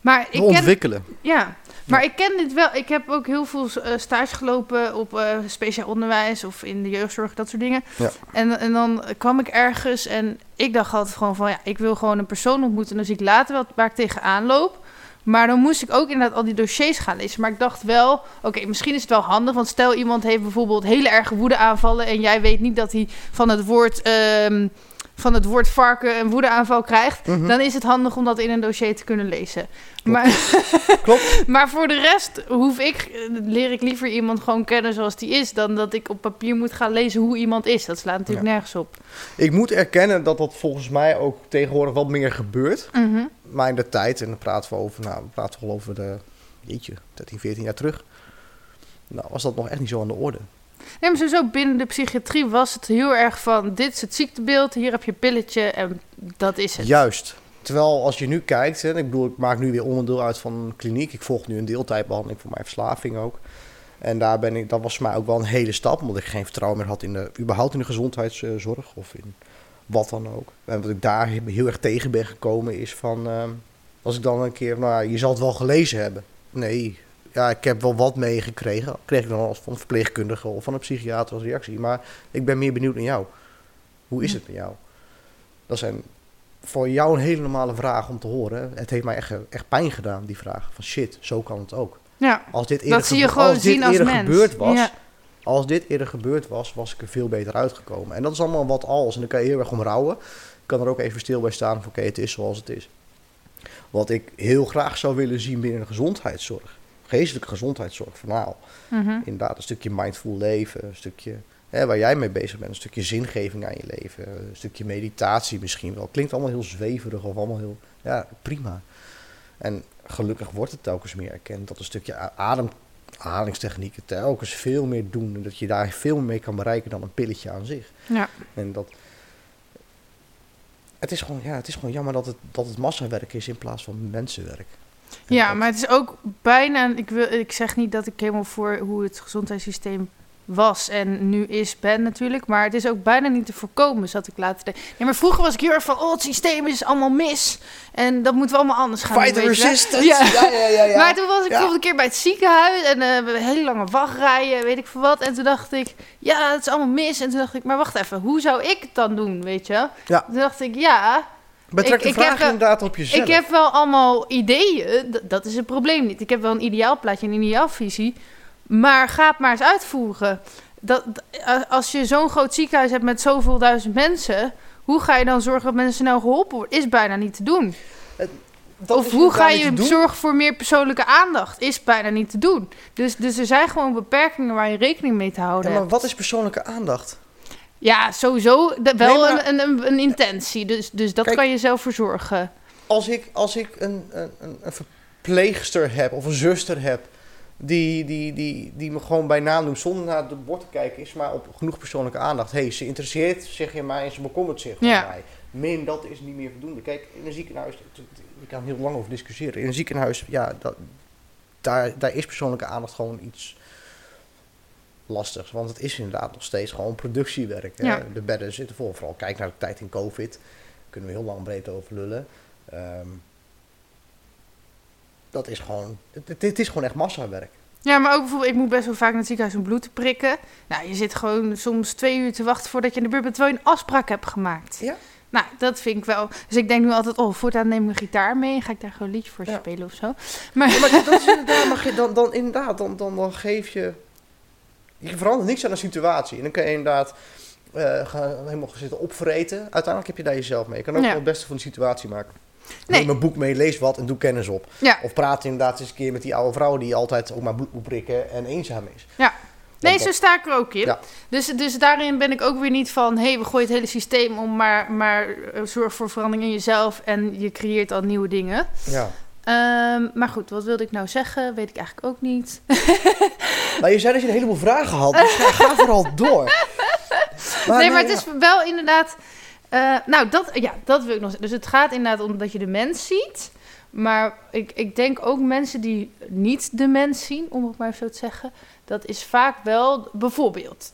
S1: Maar
S2: We
S1: ik ken,
S2: ontwikkelen.
S1: Ja, maar ik ken dit wel. Ik heb ook heel veel eh, stage gelopen op eh, speciaal onderwijs of in de jeugdzorg, dat soort dingen.
S2: Ja.
S1: En, en dan kwam ik ergens en ik dacht altijd gewoon van ja, ik wil gewoon een persoon ontmoeten. Dan zie ik later wat waar ik tegenaan loop. Maar dan moest ik ook inderdaad al die dossiers gaan lezen. Maar ik dacht wel, oké, misschien is het wel handig. Want stel iemand heeft bijvoorbeeld hele erge woedeaanvallen... en jij weet niet dat hij van het woord, ehm, van het woord varken een woedeaanval krijgt...
S2: Mhm.
S1: dan is het handig om dat in een dossier te kunnen lezen.
S2: Klopt.
S1: Maar, [laughs]
S2: Klopt.
S1: maar voor de rest hoef ik, eh, leer ik liever iemand gewoon kennen zoals die is... dan dat ik op papier moet gaan lezen hoe iemand is. Dat slaat natuurlijk nergens op.
S2: Ik moet erkennen dat dat volgens mij ook tegenwoordig wat meer gebeurt.
S1: Mhm.
S2: Maar in de tijd, en dan praten we over, nou, we praten wel over de, jeetje, 13, 14 jaar terug. Nou, was dat nog echt niet zo aan de orde.
S1: Nee, maar sowieso binnen de psychiatrie was het heel erg van... dit is het ziektebeeld, hier heb je pilletje en dat is het.
S2: Juist. Terwijl als je nu kijkt, hè, ik bedoel, ik maak nu weer onderdeel uit van een kliniek. Ik volg nu een deeltijdbehandeling voor mijn verslaving ook. En daar ben ik, dat was voor mij ook wel een hele stap, omdat ik geen vertrouwen meer had in de, überhaupt in de gezondheidszorg of in wat dan ook. En wat ik daar heel erg tegen ben gekomen is van, ehm, als ik dan een keer, nou je zal het wel gelezen hebben. Nee, ja, ik heb wel wat meegekregen. Kreeg ik dan als van een verpleegkundige of van een psychiater als reactie. Maar ik ben meer benieuwd naar jou. Hoe is het met jou? Dat zijn voor jou een hele normale vraag om te horen. Het heeft mij echt, echt pijn gedaan, die vraag. Van shit, zo kan het ook.
S1: Ja,
S2: Als dit eerder,
S1: dat zie je gewoon
S2: als dit
S1: zien als
S2: eerder
S1: mens.
S2: gebeurd was,
S1: Ja.
S2: als dit eerder gebeurd was, was ik er veel beter uitgekomen. En dat is allemaal wat als. En dan kan je heel erg om rouwen. Ik kan er ook even stil bij staan van oké, het is zoals het is. Wat ik heel graag zou willen zien binnen de gezondheidszorg. Geestelijke gezondheidszorg, vooral.
S1: Mhm.
S2: Inderdaad, een stukje mindful leven, een stukje hè, waar jij mee bezig bent. Een stukje zingeving aan je leven. Een stukje meditatie misschien wel. Klinkt allemaal heel zweverig of allemaal heel... Ja, prima. En gelukkig wordt het telkens meer erkend dat een stukje ademhalingstechnieken telkens veel meer doen. En dat je daar veel meer mee kan bereiken dan een pilletje aan zich.
S1: Ja.
S2: En dat... Het is gewoon, ja, het is gewoon jammer dat het, dat het massawerk is in plaats van mensenwerk.
S1: Ja,
S2: dat-
S1: maar het is ook bijna. Ik, wil, ik zeg niet dat ik helemaal voor hoe het gezondheidssysteem was en nu is ben natuurlijk. Maar het is ook bijna niet te voorkomen, zat ik later te. Ja, maar vroeger was ik heel erg van, oh, het systeem is allemaal mis. En dat moeten we allemaal anders gaan
S2: Fight
S1: doen, wel.
S2: resistance!
S1: Ja.
S2: Ja, ja, ja. ja,
S1: Maar toen was ik
S2: Ja.
S1: een keer bij het ziekenhuis en we hele lange wachtrijen, weet ik veel wat. En toen dacht ik, ja, het is allemaal mis. En toen dacht ik, maar wacht even, hoe zou ik het dan doen, weet je?
S2: Ja.
S1: Toen dacht ik, ja,
S2: Betrek
S1: Ik-
S2: de
S1: ik heb
S2: vraag inderdaad op jezelf.
S1: ik heb wel allemaal ideeën, dat is het probleem niet. Ik heb wel een ideaalplaatje, een ideaalvisie, maar ga het maar eens uitvoeren. Dat, als je zo'n groot ziekenhuis hebt met zoveel duizend mensen, hoe ga je dan zorgen dat mensen snel geholpen worden? Is bijna niet te doen.
S2: Dat
S1: of hoe ga je zorgen voor meer persoonlijke aandacht? Is bijna niet te doen. Dus, dus er zijn gewoon beperkingen waar je rekening mee te
S2: Ja,
S1: houden
S2: maar
S1: hebt.
S2: wat is persoonlijke aandacht?
S1: Ja, sowieso de- wel
S2: Nee, maar-
S1: een, een, een intentie. Dus, dus dat
S2: Kijk-
S1: kan je zelf verzorgen.
S2: Als ik, als ik een, een, een, verpleegster heb of een zuster heb... Die, die, die, die me gewoon bij naam noemt zonder naar het bord te kijken... is maar op genoeg persoonlijke aandacht. hey, ze interesseert zich in mij en ze bekommert zich
S1: Ja.
S2: om mij. Min, dat is niet meer voldoende. Kijk, in een ziekenhuis... Ik kan heel lang over discussiëren. In een ziekenhuis, ja, dat, daar, daar is persoonlijke aandacht gewoon iets lastigs. Want het is inderdaad nog steeds gewoon productiewerk. hè.
S1: Ja.
S2: De bedden zitten vol. Vooral kijk naar de tijd in COVID. Daar kunnen we heel lang breed over lullen. Ehm, dat is gewoon... Het, het- is gewoon echt massawerk.
S1: Ja, maar ook bijvoorbeeld, ik moet best wel vaak naar het ziekenhuis om bloed te prikken. Nou, je zit gewoon soms twee uur te wachten voordat je in de buurt bent, terwijl je een afspraak hebt gemaakt.
S2: Ja.
S1: Nou, dat vind ik wel. Dus ik denk nu altijd, oh, voortaan neem ik een gitaar mee en ga ik daar gewoon een liedje voor
S2: Ja.
S1: spelen of zo.
S2: Ja, maar dat is inderdaad, maar dan, dan, inderdaad dan, dan, dan geef je... Je verandert niks aan de situatie. En dan kan je inderdaad eh, gaan, helemaal zitten opvreten. Uiteindelijk heb je daar jezelf mee. Je kan ook
S1: Ja.
S2: het beste van de situatie maken.
S1: Nee.
S2: Neem een boek mee, lees wat en doe kennis op.
S1: Ja.
S2: Of praat inderdaad eens een keer met die oude vrouw die altijd ook maar bloed moet prikken en eenzaam is.
S1: Ja. Nee, zo sta ik er ook in.
S2: Ja.
S1: Dus, dus daarin ben ik ook weer niet van... hé, hey, we gooien het hele systeem om, maar, maar eh, zorg voor verandering in jezelf... en je creëert al nieuwe dingen.
S2: Ja.
S1: Ehm, maar goed, wat wilde ik nou zeggen? Weet ik eigenlijk ook niet. [laughs]
S2: Maar je zei dat je een heleboel vragen had, dus ga, vooral door.
S1: nee, maar het is wel inderdaad... eh, nou, dat, ja, dat wil ik nog zeggen. Dus het gaat inderdaad om dat je de mens ziet... Maar ik, ik denk ook mensen die niet de mens zien, om het maar zo te zeggen, dat is vaak wel bijvoorbeeld.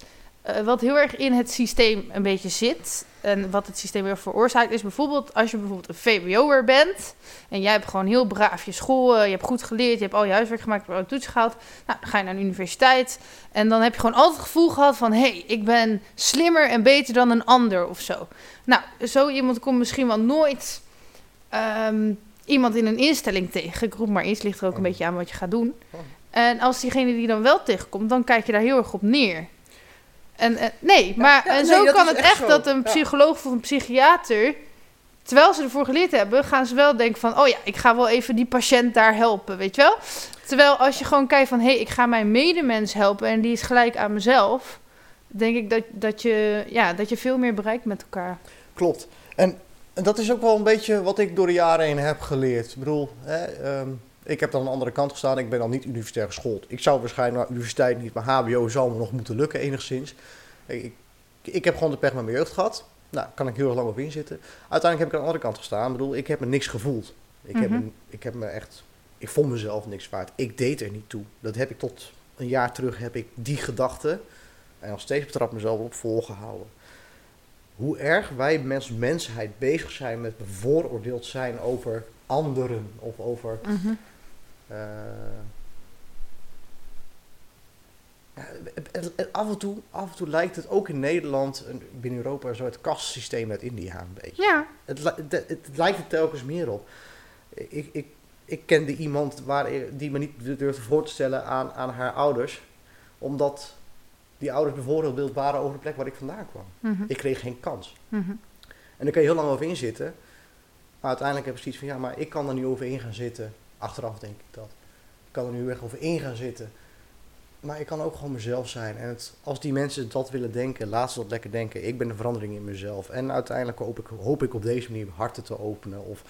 S1: Eh, wat heel erg in het systeem een beetje zit. En wat het systeem weer veroorzaakt, is bijvoorbeeld als je bijvoorbeeld een VWO'er bent. En jij hebt gewoon heel braaf je school, eh, je hebt goed geleerd, je hebt al je huiswerk gemaakt, je hebt al je toets gehaald. Nou, dan ga je naar een universiteit. En dan heb je gewoon altijd het gevoel gehad van: hé, hey, ik ben slimmer en beter dan een ander of zo. Nou, zo iemand komt misschien wel nooit ehm, iemand in een instelling tegen. Ik roep maar iets, ligt er ook een beetje aan wat je gaat doen. En als diegene die dan wel tegenkomt, dan kijk je daar heel erg op neer. En, eh, nee, maar
S2: ja,
S1: en
S2: nee,
S1: zo kan het
S2: echt zo.
S1: dat een
S2: Ja.
S1: psycholoog of een psychiater, terwijl ze ervoor geleerd hebben, gaan ze wel denken van, oh ja, ik ga wel even die patiënt daar helpen, weet je wel? Terwijl als je gewoon kijkt van, hé, hey, ik ga mijn medemens helpen en die is gelijk aan mezelf, denk ik dat, dat, je, ja, dat je veel meer bereikt met elkaar.
S2: Klopt. En en dat is ook wel een beetje wat ik door de jaren heen heb geleerd. Ik bedoel, hè, ehm, ik heb dan aan de andere kant gestaan. Ik ben dan niet universitair geschoold. Ik zou waarschijnlijk naar universiteit niet, maar HBO zou me nog moeten lukken enigszins. Ik, ik, heb gewoon de pech met mijn jeugd gehad. Nou, kan ik heel erg lang op inzitten. Uiteindelijk heb ik aan de andere kant gestaan. Ik bedoel, ik heb me niks gevoeld. Ik, heb,
S1: Mhm.
S2: me, ik heb me echt... Ik vond mezelf niks waard. Ik deed er niet toe. Dat heb ik tot een jaar terug, heb ik die gedachte... en nog steeds betrap mezelf op volgehouden. Hoe erg wij als mensheid bezig zijn met bevooroordeeld zijn over anderen. Of over... het- af, en toe, af en toe lijkt het ook in Nederland, en binnen Europa, zo het kastsysteem uit India een beetje.
S1: Ja,
S2: Het, het, het lijkt er telkens meer op. Ik, ik, ik kende iemand waar, die me niet durfde voor te stellen aan, aan haar ouders. Omdat die ouders bevoordeeld waren over de plek waar ik vandaan kwam.
S1: Mhm.
S2: Ik kreeg geen kans.
S1: Mhm.
S2: En daar kan je heel lang over inzitten. Maar uiteindelijk heb ik zoiets van, ja, maar ik kan er nu over in gaan zitten. Achteraf denk ik dat. Ik kan er nu echt over in gaan zitten. maar ik kan ook gewoon mezelf zijn. En het, als die mensen dat willen denken, laat ze dat lekker denken. Ik ben de verandering in mezelf. En uiteindelijk hoop ik, hoop ik op deze manier harten te openen. Of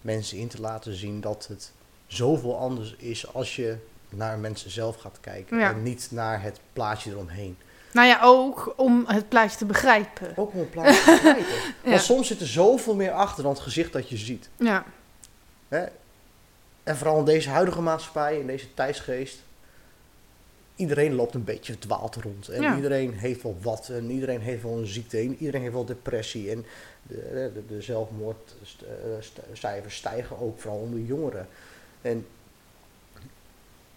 S2: mensen in te laten zien dat het zoveel anders is als je naar mensen zelf gaat kijken.
S1: Ja.
S2: En niet naar het plaatje eromheen.
S1: Nou ja, ook om het plaatje te begrijpen.
S2: Ook om een plaatje te. [laughs]
S1: Ja.
S2: Want soms zit er zoveel meer achter dan het gezicht dat je ziet.
S1: Ja,
S2: Hè? En vooral in deze huidige maatschappij, in deze tijdsgeest. Iedereen loopt een beetje verdwaald rond. En
S1: Ja.
S2: iedereen heeft wel wat. En iedereen heeft wel een ziekte. En iedereen heeft wel depressie. En de, de, de zelfmoordcijfers stijgen ook, vooral onder jongeren. En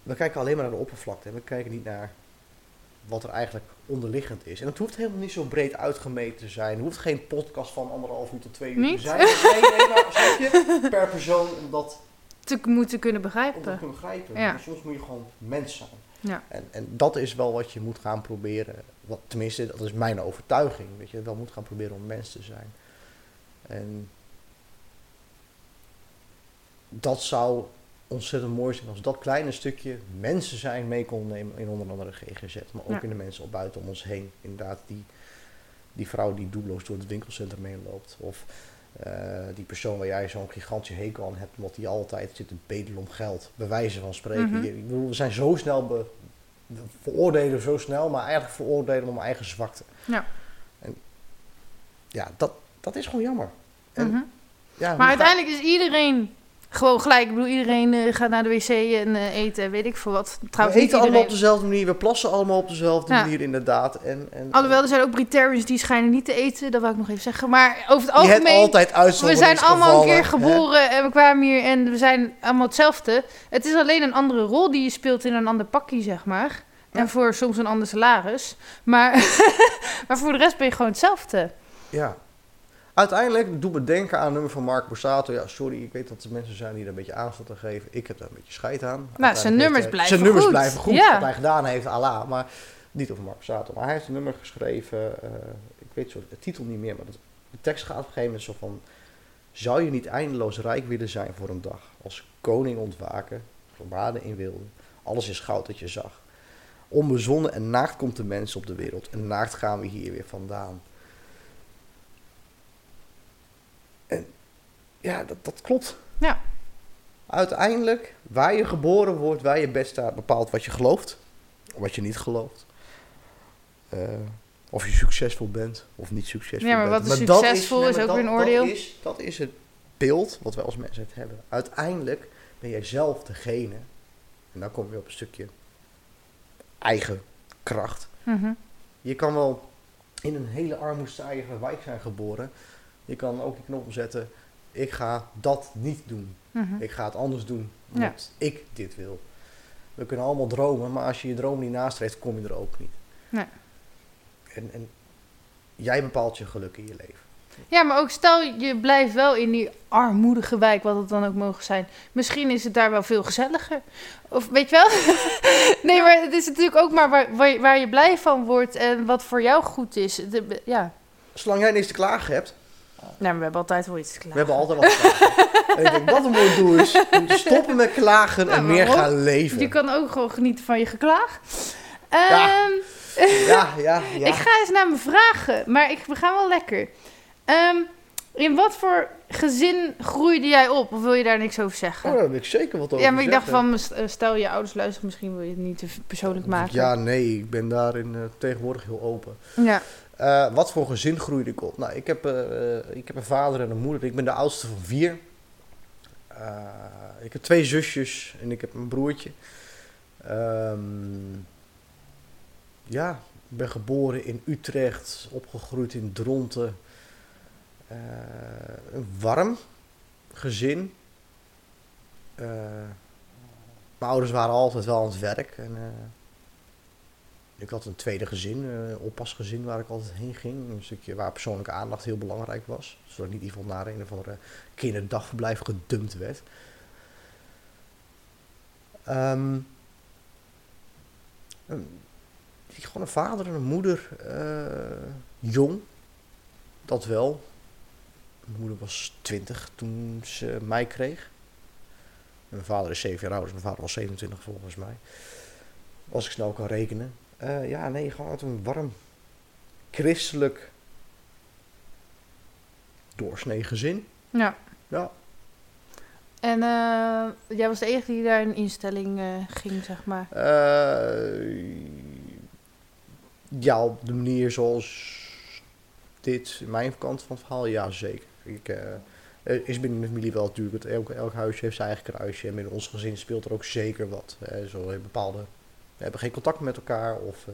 S2: we kijken alleen maar naar de oppervlakte. En we kijken niet naar wat er eigenlijk onderliggend is. En het hoeft helemaal niet zo breed uitgemeten te zijn. Het hoeft geen podcast van anderhalf uur tot twee uur
S1: Niet?
S2: te zijn. Nee, nee, maar je? [laughs] Per persoon om dat
S1: te moeten kunnen
S2: om
S1: begrijpen.
S2: te kunnen begrijpen.
S1: Ja.
S2: Maar Soms moet je gewoon mens zijn.
S1: Ja.
S2: En, en dat is wel wat je moet gaan proberen. Wat, tenminste, dat is mijn overtuiging. Dat je wel moet gaan proberen om mens te zijn. En dat zou ontzettend mooi zijn als dat kleine stukje mensen zijn mee kon nemen in onder andere GGZ. Maar ook
S1: Ja.
S2: in de mensen op buiten om ons heen. Inderdaad, die, die vrouw die doelloos door het winkelcentrum heen loopt. Of eh, die persoon waar jij zo'n gigantische hekel aan hebt, omdat die altijd zit te bedelen om geld. Bij wijze van spreken.
S1: Mhm.
S2: Je- ik bedoel, we zijn zo snel be, we veroordelen zo snel, maar eigenlijk veroordelen om eigen zwakte.
S1: Ja.
S2: En ja, dat, dat is gewoon jammer. En,
S1: Mhm.
S2: ja,
S1: Maar uiteindelijk is iedereen gewoon gelijk. Ik bedoel, iedereen eh, gaat naar de wc en eh, eten, weet ik veel wat.
S2: we
S1: Trouwens, niet
S2: eten allemaal op dezelfde manier, we plassen allemaal op dezelfde
S1: Ja.
S2: manier inderdaad. En, en,
S1: Alhoewel, er zijn ook Britarians die schijnen niet te eten. Dat wou ik nog even zeggen. Maar over het
S2: je hebt
S1: algemeen...
S2: altijd
S1: We zijn allemaal een keer geboren en we kwamen hier en we zijn allemaal hetzelfde. Het is alleen een andere rol die je speelt in een ander pakje, zeg maar. En voor soms een ander salaris. Maar, [laughs] maar voor de rest ben je gewoon hetzelfde.
S2: Ja. Uiteindelijk doet me denken aan een nummer van Mark Borsato. Ja, sorry, ik weet dat er mensen zijn die er een beetje aandacht aan geven. Ik heb daar een beetje scheid aan.
S1: Nou, zijn nummers
S2: heeft
S1: blijven
S2: Zijn nummers
S1: goed.
S2: blijven goed.
S1: Ja.
S2: Wat hij gedaan heeft, Allah. Maar niet over Mark Borsato. Maar hij heeft een nummer geschreven. eh, ik weet zo de titel niet meer. Maar dat, de tekst gaat op een gegeven moment zo van... Zou je niet eindeloos rijk willen zijn voor een dag? Als koning ontwaken, verbaden in wilde. Alles is goud dat je zag. Onbezonnen en naakt komt de mens op de wereld. En naakt gaan we hier weer vandaan. En ja, dat, dat klopt.
S1: Ja.
S2: Uiteindelijk, waar je geboren wordt, waar je best staat, bepaalt wat je gelooft. Of wat je niet gelooft. Eh, of je succesvol bent of niet succesvol
S1: Ja, maar
S2: bent.
S1: wat
S2: dat
S1: succesvol
S2: nee,
S1: is ook weer een oordeel.
S2: Dat is, dat is het beeld wat wij als mensheid hebben. Uiteindelijk ben jij zelf degene. En dan kom je op een stukje eigen kracht.
S1: Mhm.
S2: Je kan wel in een hele armoedzaaiige wijk zijn geboren. Je kan ook die knop omzetten. Ik ga dat niet doen.
S1: Mhm.
S2: Ik ga het anders doen. Omdat ik dit wil. We kunnen allemaal dromen, maar als je je droom niet nastreeft, kom je er ook niet.
S1: Nee.
S2: En, en jij bepaalt je geluk in je leven.
S1: Ja, maar ook stel je blijft wel in die armoedige wijk, wat het dan ook mogen zijn. Misschien is het daar wel veel gezelliger. Of weet je wel? [laughs] nee, maar het is natuurlijk ook maar waar, waar, je, waar je blij van wordt en wat voor jou goed is. De- ja,
S2: Zolang jij niks te klagen hebt,
S1: nou, maar we hebben altijd wel iets te
S2: we
S1: klagen.
S2: hebben altijd wat te klagen. en ik denk dat een mooi doel is. [laughs] We stoppen met klagen
S1: Nou,
S2: en meer
S1: waarom?
S2: gaan leven.
S1: Je kan ook gewoon genieten van je geklaag.
S2: Ja.
S1: Ehm,
S2: Ja, [laughs] ja, ja.
S1: Ik ga eens naar mijn vragen, maar ik, we gaan wel lekker. Ehm, in wat voor gezin groeide jij op? Of wil je daar niks over zeggen?
S2: Oh, daar wil ik zeker wat over
S1: ja, maar ik dacht van, eh, stel je ouders luisteren, misschien wil je het niet te persoonlijk maken.
S2: Ja, nee, ik ben daarin eh, tegenwoordig heel open.
S1: Ja.
S2: Eh, wat voor gezin groeide ik op? Nou, ik heb, eh, ik heb een vader en een moeder. Ik ben de oudste van vier. Eh, ik heb twee zusjes en ik heb een broertje. Ehm, ja, ik ben geboren in Utrecht, opgegroeid in Dronten. Een warm gezin. Mijn ouders waren altijd wel aan het werk. En, ik had een tweede gezin, eh, een oppasgezin waar ik altijd heen ging. Een stukje waar persoonlijke aandacht heel belangrijk was. Zodat niet iemand naar een of andere kinderdagverblijf gedumpt werd. Ehm, een- gewoon een vader en een moeder. eh, jong, dat wel. Mijn moeder was 20 toen ze mij kreeg. Mijn vader is 7 jaar ouder, dus mijn vader was 27 volgens mij. Als ik snel kan rekenen. Eh, ja, nee, gewoon uit een warm, christelijk, doorsnee gezin.
S1: Ja.
S2: Ja.
S1: En eh, jij was de enige die daar in instelling eh, ging, zeg maar.
S2: Ja, op de manier zoals dit in mijn kant van het verhaal, ja zeker. Ik, is binnen de familie wel natuurlijk, elk, elk huisje heeft zijn eigen kruisje. En binnen ons gezin speelt er ook zeker wat. hè. zo hebben bepaalde, we hebben geen contact met elkaar. Of, eh,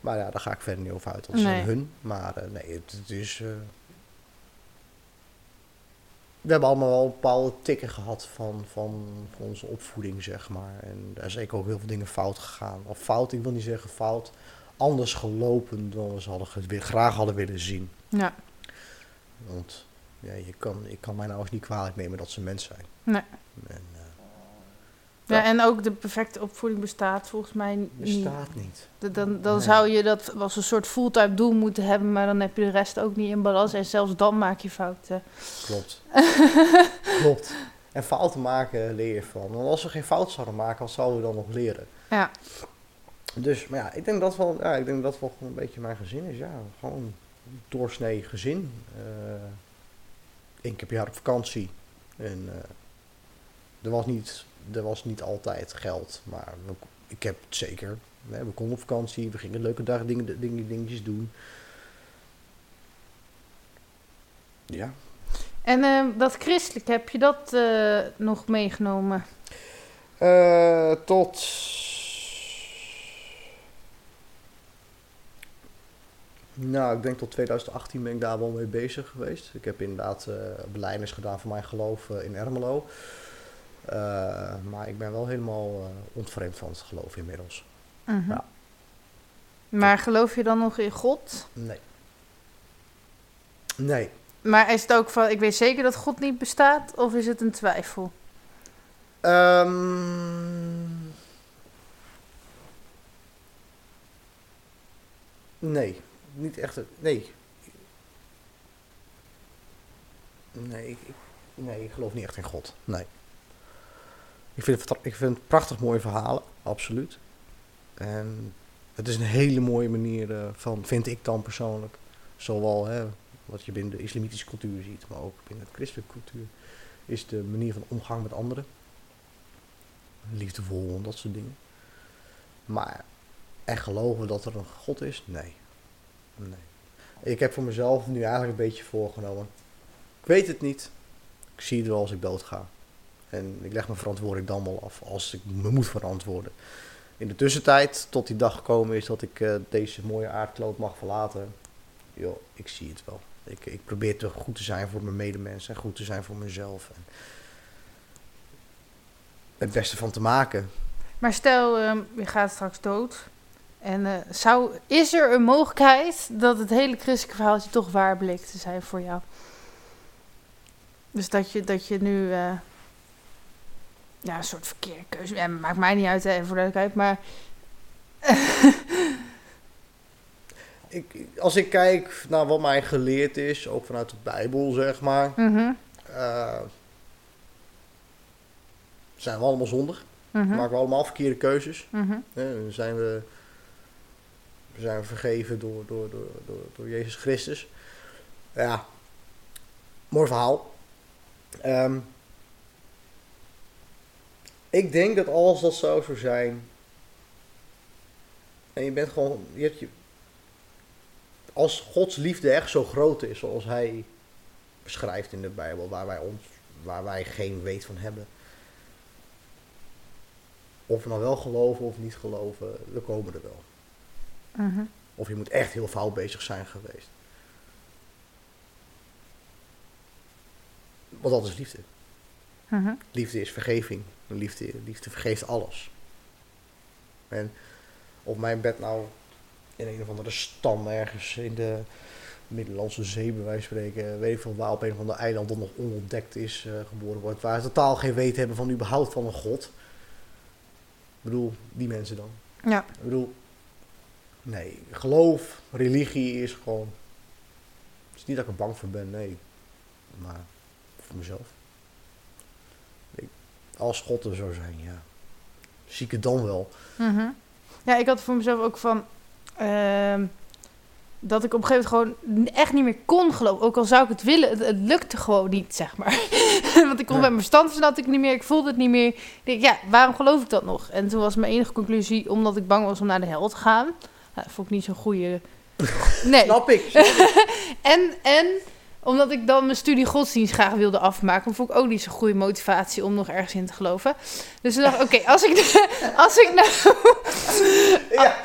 S2: maar ja, daar ga ik verder niet over uit. Dat
S1: Nee.
S2: hun. Maar eh, nee, het, het is... eh, we hebben allemaal wel bepaalde tikken gehad van, van, van onze opvoeding, zeg maar. En daar is zeker ook heel veel dingen fout gegaan. Of fout, ik wil niet zeggen fout. Anders gelopen dan we ze hadden, graag hadden willen zien.
S1: Ja.
S2: Want ja, je kan, ik kan mijn ouders niet kwalijk nemen dat ze mens zijn.
S1: Nee.
S2: En,
S1: Ja, en ook de perfecte opvoeding bestaat volgens mij niet.
S2: bestaat niet.
S1: Dan, dan
S2: Nee.
S1: zou je dat als een soort fulltime doel moeten hebben, maar dan heb je de rest ook niet in balans. En zelfs dan maak je fouten.
S2: Klopt. [laughs] Klopt. En fouten maken leer je van. Want als we geen fout zouden maken, wat zouden we dan nog leren?
S1: Ja.
S2: Dus, maar ja, ik denk dat wel, ja, ik denk dat wel gewoon een beetje mijn gezin is. Ja, gewoon doorsnee gezin. Eh Eén keer per jaar op vakantie. En eh, er, was niet, er was niet altijd geld, maar we- ik heb het zeker. We konden op vakantie, we gingen leuke dagen dingen, dingen, dingetjes doen. Ja.
S1: En eh, dat christelijk, heb je dat eh, nog meegenomen?
S2: Eh, tot. Nou, ik denk tot 2018 ben ik daar wel mee bezig geweest. Ik heb inderdaad eh belijdenis gedaan voor mijn geloof in Ermelo. Eh, maar ik ben wel helemaal eh, ontvreemd van het geloof inmiddels.
S1: Mhm.
S2: Ja.
S1: Maar geloof je dan nog in God?
S2: Nee. Nee.
S1: Maar is het ook van, ik weet zeker dat God niet bestaat, of is het een twijfel?
S2: Ehm, nee, niet echt. Nee. Nee, ik- nee, ik geloof niet echt in God. Nee. Ik vind, het, ik vind prachtig mooie verhalen, absoluut. En het is een hele mooie manier eh, van, vind ik dan persoonlijk. Zowel hè, wat je binnen de islamitische cultuur ziet, maar ook binnen de christelijke cultuur. Is de manier van omgang met anderen liefdevol en dat soort dingen. Maar echt geloven dat er een God is? Nee. nee. Ik heb voor mezelf nu eigenlijk een beetje voorgenomen. Ik weet het niet. Ik zie het wel als ik doodga. En ik leg mijn verantwoording dan wel af als ik me moet verantwoorden. In de tussentijd, tot die dag gekomen is dat ik eh, deze mooie aardkloot mag verlaten. Joh, ik zie het wel. Ik, ik probeer te goed te zijn voor mijn medemensen en goed te zijn voor mezelf. En het beste van te maken.
S1: Maar stel, ehm, je gaat straks dood. En eh, zou, is er een mogelijkheid dat het hele christelijke verhaaltje toch waar bleek te zijn voor jou? Dus dat je, dat je nu eh, ja, een soort verkeerde keuze... Ja, maakt mij niet uit, hè, voor de duidelijkheid. Maar [laughs]
S2: Ik, als ik kijk naar wat mij geleerd is, ook vanuit de Bijbel, zeg maar,
S1: Mhm,
S2: eh, zijn we allemaal zondig.
S1: mhm,
S2: Maken we allemaal verkeerde keuzes.
S1: mhm.
S2: Dan zijn we, zijn we vergeven door, door, door, door, door Jezus Christus. Ja, mooi verhaal. Ehm, ik denk dat als dat zo zou zijn. En je bent gewoon. Je hebt je, als Gods liefde echt zo groot is zoals Hij beschrijft in de Bijbel, waar wij, ons, waar wij geen weet van hebben. Of we nou wel geloven of niet geloven, we komen er wel.
S1: mhm.
S2: Of je moet echt heel fout bezig zijn geweest. Want dat is liefde.
S1: Mhm.
S2: Liefde is vergeving. Liefde, liefde vergeeft alles. En of mijn bed nou in een of andere stam ergens in de Middellandse Zee, bij wijze van spreken, weet ik veel waar, op een of ander eiland dat nog onontdekt is, eh, geboren wordt, waar ze totaal geen weten hebben van überhaupt van een God. Ik bedoel, die mensen dan.
S1: Ja,
S2: Ik bedoel, nee, geloof, religie is gewoon. Het is niet dat ik er bang voor ben, nee. Maar voor mezelf. Als God er zou zijn, ja. zie ik het dan wel.
S1: Mhm. Ja, ik had voor mezelf ook van... ehm, dat ik op een gegeven moment gewoon echt niet meer kon geloven. Ook al zou ik het willen, het, het lukte gewoon niet, zeg maar. [laughs] Want ik kon
S2: Ja.
S1: met mijn stand dat ik niet meer, ik voelde het niet meer. Ik denk, ja, waarom geloof ik dat nog? En toen was mijn enige conclusie, omdat ik bang was om naar de hel te gaan. Nou, dat vond ik niet zo'n goede... [laughs] Nee.
S2: Snap ik. [laughs]
S1: En, en omdat ik dan mijn studie godsdienst graag wilde afmaken, vond ik ook niet zo'n goede motivatie om nog ergens in te geloven. Dus toen dacht ik, oké, als ik, [laughs] als ik nou...
S2: ja, [laughs]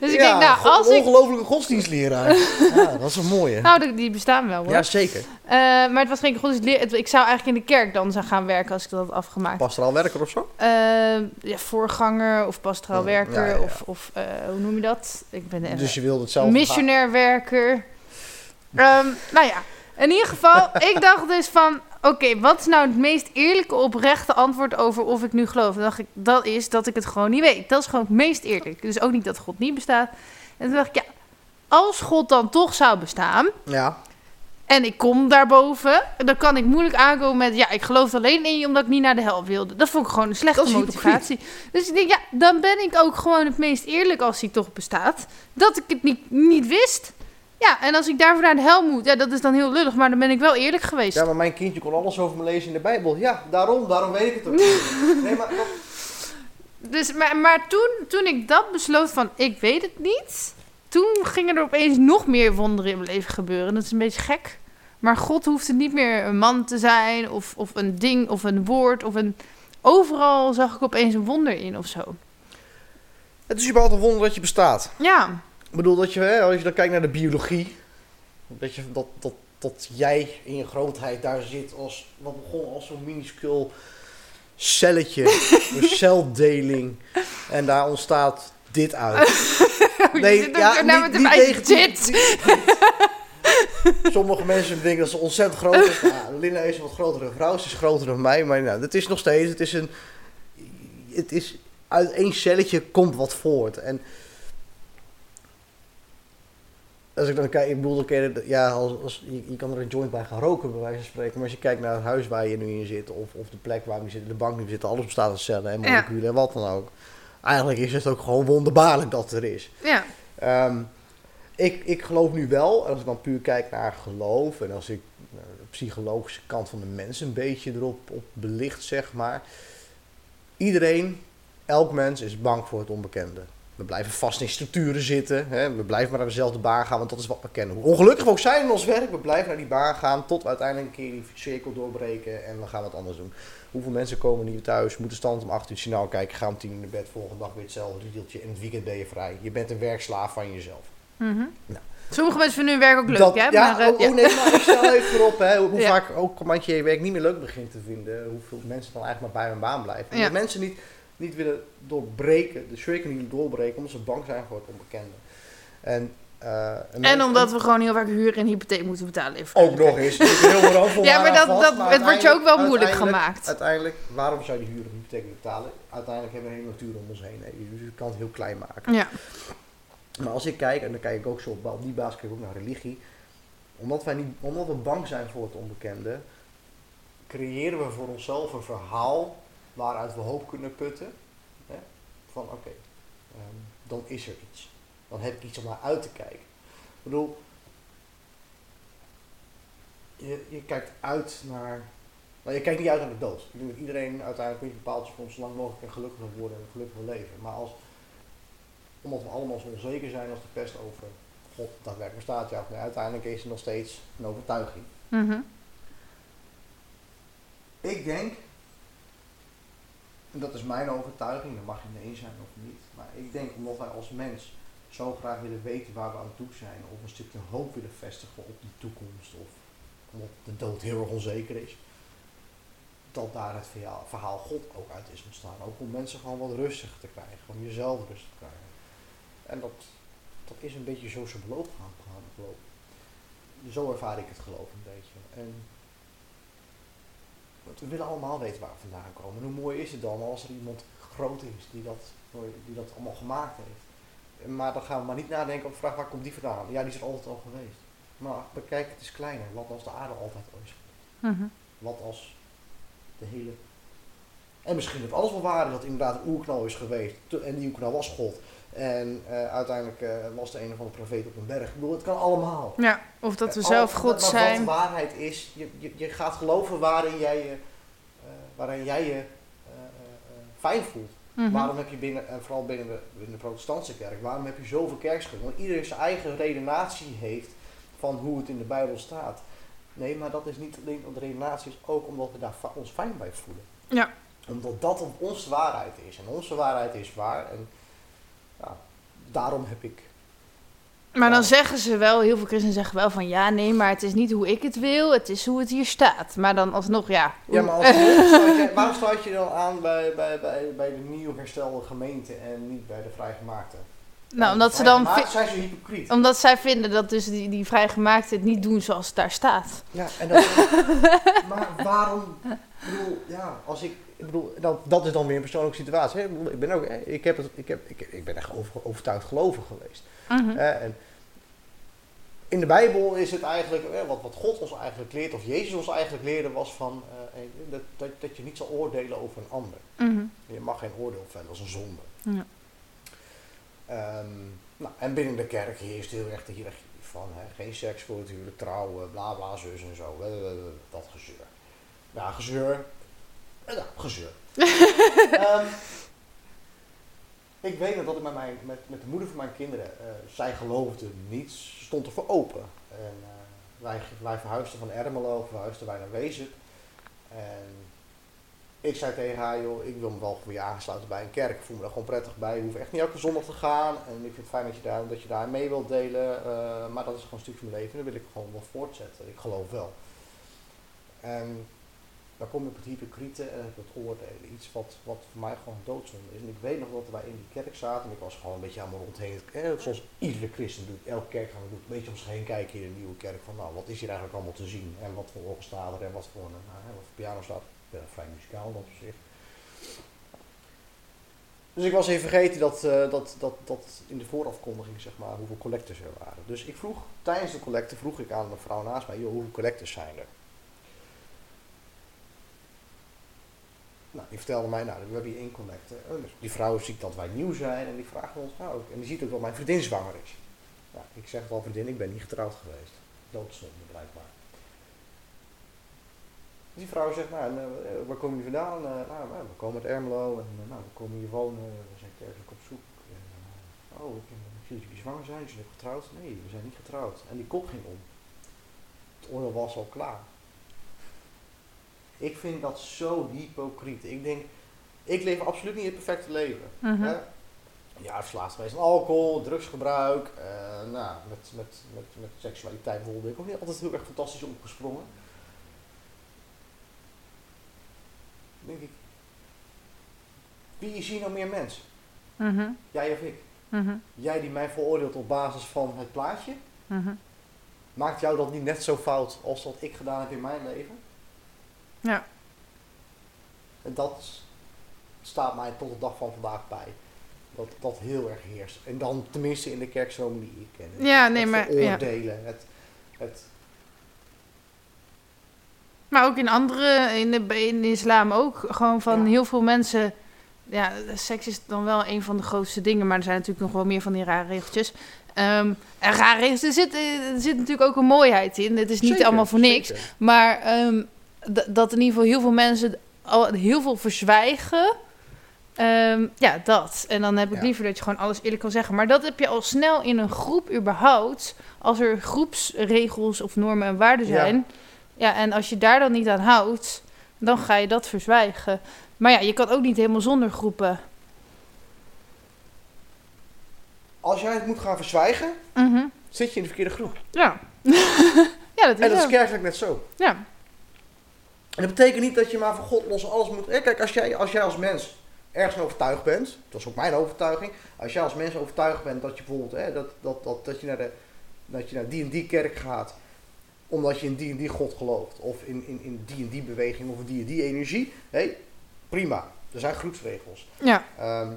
S1: Dus ik
S2: ja,
S1: denk, nou, als ik...
S2: ongelofelijke godsdienstleraar. [laughs] ja, dat is een mooie.
S1: Nou, die- bestaan wel hoor.
S2: Ja, zeker.
S1: Eh, maar het was geen godsdienst. het- Ik zou eigenlijk in de kerk dan zou gaan werken als ik dat had afgemaakt.
S2: Pastoraal werker of zo?
S1: Eh, ja, voorganger of pastoraal werker
S2: ja, ja, ja.
S1: of, of eh, hoe noem je dat? Ik ben even
S2: Dus je wilde het zelf
S1: missionair werker. Ehm, nou ja, in ieder geval, ik [laughs] dacht dus van... Oké, wat is nou het meest eerlijke, oprechte antwoord over of ik nu geloof? Dan dacht ik, dat is dat ik het gewoon niet weet. Dat is gewoon het meest eerlijk. Dus ook niet dat God niet bestaat. En toen dacht ik, ja, als God dan toch zou bestaan...
S2: Ja,
S1: En ik kom daarboven. Dan kan ik moeilijk aankomen met... Ja, ik geloof alleen in je omdat ik niet naar de hel wilde. Dat vond ik gewoon een slechte motivatie. Dus ik denk, ja, dan ben ik ook gewoon het meest eerlijk als hij toch bestaat. Dat ik het niet, niet wist. Ja, en als ik daarvoor naar de hel moet... Ja, dat is dan heel lullig. Maar dan ben ik wel eerlijk geweest.
S2: ja, maar mijn kindje kon alles over me lezen in de Bijbel. Ja, daarom, daarom weet ik het ook. niet. [laughs] nee, maar dat-
S1: Dus, maar maar toen, toen ik dat besloot van... Ik weet het niet... Toen gingen er opeens nog meer wonderen in mijn leven gebeuren. Dat is een beetje gek. Maar God hoeft het niet meer een man te zijn... Of, of een ding, of een woord, of een... Overal zag ik opeens een wonder in of zo.
S2: het is überhaupt een wonder dat je bestaat.
S1: Ja,
S2: Ik bedoel, dat je, hè, als je dan kijkt naar de biologie, dat, je, dat, dat, dat jij in je grootheid daar zit als, wat begon als zo'n minuscuul celletje, [laughs] een celdeling, en daar ontstaat dit uit. [laughs]
S1: nee, zit ook naar me te wijzen. Dit.
S2: niet- Sommige mensen denken dat ze ontzettend groot is. [laughs] Nou, Linda is een wat grotere vrouw, ze is groter dan mij, maar nou, het is nog steeds, het is een, het is, uit één celletje komt wat voort. En als ik dan kijk, ik bedoel, je, ja, als, als, je, je kan er een joint bij gaan roken, bij wijze van spreken. Maar als je kijkt naar het huis waar je nu in zit, of, of de plek waar we zitten, de bank die we zitten, alles bestaat uit cellen en
S1: Ja.
S2: moleculen en wat dan ook. Eigenlijk is het ook gewoon wonderbaarlijk dat het er is.
S1: Ja,
S2: Ehm, ik, ik geloof nu wel, en als ik dan puur kijk naar geloof en als ik de psychologische kant van de mens een beetje erop op belicht, zeg maar. Iedereen, elk mens is bang voor het onbekende. We blijven vast in structuren zitten, hè? we blijven maar naar dezelfde baan gaan, want dat is wat we kennen. Hoe ongelukkig we ook zijn in ons werk, we blijven naar die baan gaan tot we uiteindelijk een keer die cirkel doorbreken en we gaan wat anders doen. Hoeveel mensen komen niet thuis, moeten stand om 8 uur het journaal kijken, gaan om 10 uur naar bed, volgende dag weer hetzelfde riedeltje en het weekend ben je vrij. Je bent een werkslaaf van jezelf.
S1: mhm.
S2: Nou.
S1: Sommige mensen vinden hun werk ook leuk,
S2: Dat-
S1: hè?
S2: Ja,
S1: maar, eh,
S2: oh, oh nee, maar ik stel even voorop, hè, hoe [laughs]
S1: Ja.
S2: vaak ook omdat je werk niet meer leuk begint te vinden, hoeveel mensen dan eigenlijk maar bij hun baan blijven.
S1: Ja.
S2: Mensen niet, niet willen doorbreken, de cirkel niet doorbreken, omdat ze bang zijn voor het onbekende. En, eh,
S1: En omdat we gewoon heel vaak huur en hypotheek moeten betalen.
S2: Ook nog eens. Heel [laughs]
S1: Ja, maar dat,
S2: vast,
S1: dat,
S2: maar
S1: het wordt je ook wel moeilijk gemaakt.
S2: Uiteindelijk, waarom zou je die huur of hypotheek betalen? Uiteindelijk hebben we een hele natuur om ons heen. Hè. Dus je kan het heel klein maken.
S1: Ja,
S2: Maar als ik kijk, en dan kijk ik ook zo op, op die basis kijk ik ook naar religie. Omdat, wij niet, omdat we bang zijn voor het onbekende, creëren we voor onszelf een verhaal waaruit we hoop kunnen putten. Hè? Van oké, ehm, dan is er iets. Dan heb ik iets om naar uit te kijken. Ik bedoel, je, je kijkt uit naar. Nou, je kijkt niet uit naar de dood. Ik denk dat iedereen uiteindelijk een bepaald komt zo lang mogelijk en gelukkig worden en een gelukkig leven. Maar als omdat we allemaal zo onzeker zijn als de pest over God daadwerkelijk bestaat, ja nee, uiteindelijk is het nog steeds een overtuiging.
S1: mhm.
S2: Ik denk, en dat is mijn overtuiging, daar mag je mee eens zijn of niet, maar ik denk omdat wij als mens zo graag willen weten waar we aan toe zijn, of een stukje hoop willen vestigen op die toekomst, of omdat de dood heel erg onzeker is, dat daar het verhaal, God ook uit is ontstaan. Ook om mensen gewoon wat rustig te krijgen, om jezelf rustig te krijgen. En dat, dat is een beetje zo zijn beloop gaan, gaan. Zo ervaar ik het geloof een beetje. En want we willen allemaal weten waar we vandaan komen. En hoe mooi is het dan als er iemand groot is die dat, die dat allemaal gemaakt heeft. Maar dan gaan we maar niet nadenken over de vraag waar komt die vandaan. Ja, die is er altijd al geweest. Maar bekijk het is kleiner. Wat als de aarde altijd al is geweest?
S1: Mhm.
S2: Wat als de hele En misschien dat alles wel waar is, dat inderdaad een oerknal is geweest. En die oerknal was God. En eh, uiteindelijk eh, was de een of andere profeet op een berg. Ik bedoel, het kan allemaal.
S1: Ja, of dat we
S2: Eh,
S1: zelf God
S2: maar
S1: zijn.
S2: wat waarheid is, je, je, je gaat geloven waarin jij je, waarin jij je fijn voelt.
S1: Mhm.
S2: Waarom heb je binnen, en vooral binnen de, binnen de protestantse kerk, waarom heb je zoveel kerkscholen? Want iedereen zijn eigen redenatie heeft van hoe het in de Bijbel staat. Nee, maar dat is niet alleen de redenatie, is ook omdat we daar ons fijn bij voelen.
S1: Ja.
S2: Omdat dat op onze waarheid is. En onze waarheid is waar. En ja, daarom heb ik
S1: Maar dan zeggen ze wel, heel veel christenen zeggen wel van ja, nee, maar het is niet hoe ik het wil, het is hoe het hier staat. Maar dan alsnog, ja.
S2: Ja, maar [laughs] sluit je- waarom sluit je dan aan bij, bij, bij, bij de nieuw herstelde gemeente en niet bij de vrijgemaakte?
S1: nou, omdat ze dan.
S2: Zijn ze hypocriet.
S1: Omdat zij vinden dat dus die, die vrijgemaakten het niet doen zoals het daar staat.
S2: Ja, en dat, [laughs] maar waarom? Ik bedoel, ja, als ik, ik bedoel, dat, dat is dan weer een persoonlijke situatie. Hè? Ik, bedoel, ik ben ook, hè, ik heb het, ik heb, ik, ik ben echt over, overtuigd gelovig geweest.
S1: Mhm.
S2: Hè? En in de Bijbel is het eigenlijk, hè, wat, wat God ons eigenlijk leert, of Jezus ons eigenlijk leerde, was van eh, dat, dat, dat je niet zal oordelen over een ander.
S1: Mhm.
S2: Je mag geen oordeel vellen, dat is een zonde.
S1: Ja.
S2: Ehm, nou, en binnen de kerk heerst heel erg de hiërarchie van hè, geen seks voor het huwelijk, trouwen, bla bla, zus en zo. Dat gezeur. Ja, gezeur. Nou, gezeur. [laughs] Ehm, ik weet dat ik met, mijn, met, met de moeder van mijn kinderen, eh, zij geloofde niet, ze stond er voor open. En eh, wij, wij verhuisden van Ermelo, verhuisden wij naar Wezen. En ik zei tegen haar, joh, ik wil me wel voor je aansluiten bij een kerk. Ik voel me daar gewoon prettig bij. Je hoeft echt niet elke zondag te gaan. En ik vind het fijn dat je daar, dat je daar mee wilt delen. eh, maar dat is gewoon een stuk van mijn leven. En dat wil ik gewoon wel voortzetten. Ik geloof wel. En dan kom je op het hypocriete en het oordelen. Iets wat, wat voor mij gewoon doodzonde is. En ik weet nog dat wij in die kerk zaten. En ik was gewoon een beetje aan me rondheen. Eh, zoals iedere christen doet. Elke kerk gaan we. Een beetje om zich heen kijken in een nieuwe kerk. Van nou, wat is hier eigenlijk allemaal te zien? En wat voor orgel staat er? En wat voor, nou, hè, wat voor piano staat? Ik ben muzikaal op zich. Dus ik was even vergeten dat, eh, dat, dat, dat in de voorafkondiging, zeg maar, hoeveel collectors er waren. Dus ik vroeg, tijdens de collecte vroeg ik aan de vrouw naast mij, joh, hoeveel collectors zijn er? Nou, die vertelde mij, nou, we hebben hier één collecte. Oh, dus die vrouw ziet dat wij nieuw zijn en die vraagt ons, nou, ook. en die ziet ook dat mijn vriendin zwanger is. Ik zeg wel, vriendin, ik ben niet getrouwd geweest. Doodzonde, blijkbaar. Dus die vrouw zegt, nou, eh, waar komen jullie vandaan? Eh, nou, nou, we komen uit Ermelo en eh, nou, we komen hier wonen. We zijn kerkelijk op zoek. Oh, ik, zie dat jullie zwanger zijn. Jullie zijn getrouwd? Nee, we zijn niet getrouwd. En die kop ging om. Het oordeel was al klaar. Ik vind dat zo hypocriet. Ik denk, ik leef absoluut niet het perfecte leven.
S1: Mhm.
S2: Hè? Ja, verslaafd aan alcohol, drugsgebruik. eh, nou, met, met, met, met seksualiteit bijvoorbeeld ben ik ook niet altijd heel erg fantastisch opgesprongen. denk ik, wie is hier nou meer mens?
S1: Mhm.
S2: Jij of ik?
S1: Mhm.
S2: Jij die mij veroordeelt op basis van het plaatje?
S1: Mhm.
S2: Maakt jou dat niet net zo fout als wat ik gedaan heb in mijn leven?
S1: Ja.
S2: En dat staat mij tot de dag van vandaag bij. Dat dat heel erg heerst. En dan tenminste in de kerkstromen die ik ken.
S1: Ja, nee,
S2: het
S1: maar- ja.
S2: het, het
S1: Maar ook in andere, in de, in de islam ook. Gewoon van
S2: Ja.
S1: heel veel mensen. Ja, seks is dan wel een van de grootste dingen, maar er zijn natuurlijk nog wel meer van die rare regeltjes. Ehm, en rare er zit, er zit natuurlijk ook een mooiheid in. Het is niet
S2: Zeker,
S1: allemaal voor niks.
S2: zeker.
S1: Maar ehm, dat in ieder geval heel veel mensen al heel veel verzwijgen. Ehm, ja, dat. En dan heb ik
S2: Ja.
S1: liever dat je gewoon alles eerlijk kan zeggen. Maar dat heb je al snel in een groep überhaupt. Als er groepsregels of normen en waarden zijn. Ja. en als je daar dan niet aan houdt, dan ga je dat verzwijgen. Maar ja, je kan ook niet helemaal zonder groepen.
S2: Als jij het moet gaan verzwijgen,
S1: Mhm.
S2: zit je in de verkeerde groep.
S1: Ja. [laughs] ja, dat is
S2: En dat is kerkelijk net zo.
S1: Ja.
S2: En dat betekent niet dat je maar van God los alles moet... Eh, Kijk, als jij, als jij als mens ergens overtuigd bent, dat is ook mijn overtuiging. Als jij als mens overtuigd bent dat je bijvoorbeeld, hè, dat, dat, dat, dat je naar de, dat je naar die en die kerk gaat, omdat je in die en die God gelooft, of in, in, in die en die beweging, of in die en die energie, hé, prima. Er zijn groepsregels.
S1: Ja.
S2: Ehm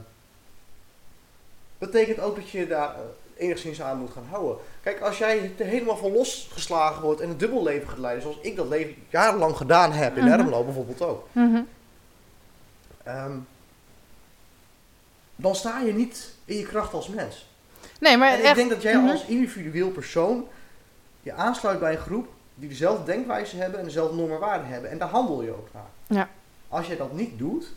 S2: betekent ook dat je daar enigszins aan moet gaan houden. Kijk, als jij er helemaal van losgeslagen wordt en een dubbel leven gaat leiden, zoals ik dat leven jarenlang gedaan heb, in
S1: Mhm.
S2: Ermelo bijvoorbeeld ook.
S1: Mhm.
S2: ehm, dan sta je niet in je kracht als mens.
S1: Nee, maar
S2: En ik
S1: echt...
S2: denk dat jij
S1: Mhm.
S2: als individueel persoon je aansluit bij een groep die dezelfde denkwijze hebben en dezelfde normen en waarden hebben. En daar handel je ook naar.
S1: Ja.
S2: Als je dat niet doet,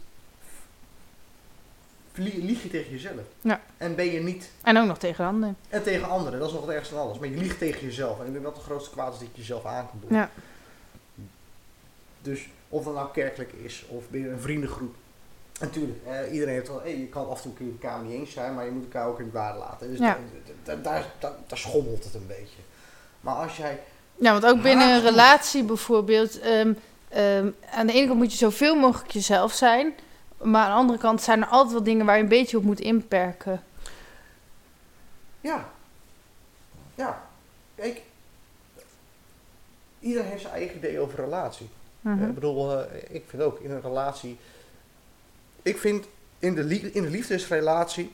S2: lieg je tegen jezelf.
S1: Ja.
S2: En ben je niet,
S1: En ook nog tegen anderen.
S2: en tegen anderen, dat is nog het ergste van alles. Maar je liegt tegen jezelf. En ik denk dat het grootste kwaad is dat je jezelf aan kan doen.
S1: Ja.
S2: Dus of dat nou kerkelijk is of binnen een vriendengroep. Natuurlijk, eh, iedereen heeft wel, hey, je kan af en toe kun je elkaar niet eens zijn, maar je moet elkaar ook in het waarde laten. Dus
S1: Ja.
S2: daar, daar, daar schommelt het een beetje. Maar als jij
S1: Ja, want ook binnen een relatie bijvoorbeeld... ehm, ehm, aan de ene kant moet je zoveel mogelijk jezelf zijn... maar aan de andere kant zijn er altijd wel dingen waar je een beetje op moet inperken.
S2: Ja. Ja. Kijk. Iedereen heeft zijn eigen idee over relatie.
S1: Mhm.
S2: Ik bedoel, eh, ik vind ook in een relatie... Ik vind in de, in de liefdesrelatie...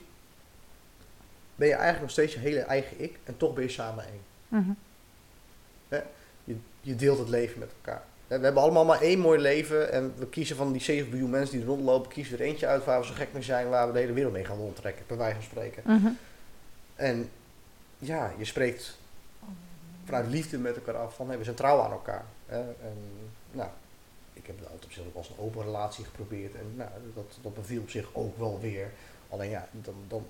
S2: ben je eigenlijk nog steeds je hele eigen ik. En toch ben je samen één.
S1: Mhm.
S2: Je, je deelt het leven met elkaar. We hebben allemaal maar één mooi leven. En we kiezen van die 7 miljoen mensen die er rondlopen... kiezen er eentje uit waar we zo gek mee zijn... waar we de hele wereld mee gaan rondtrekken. Bij wijze van spreken.
S1: Mhm.
S2: En ja, je spreekt vanuit liefde met elkaar af van hey, we zijn trouw aan elkaar. Hè? En nou, ik heb altijd op zich ook als een open relatie geprobeerd. En nou, dat, dat beviel op zich ook wel weer. Alleen ja, dan, dan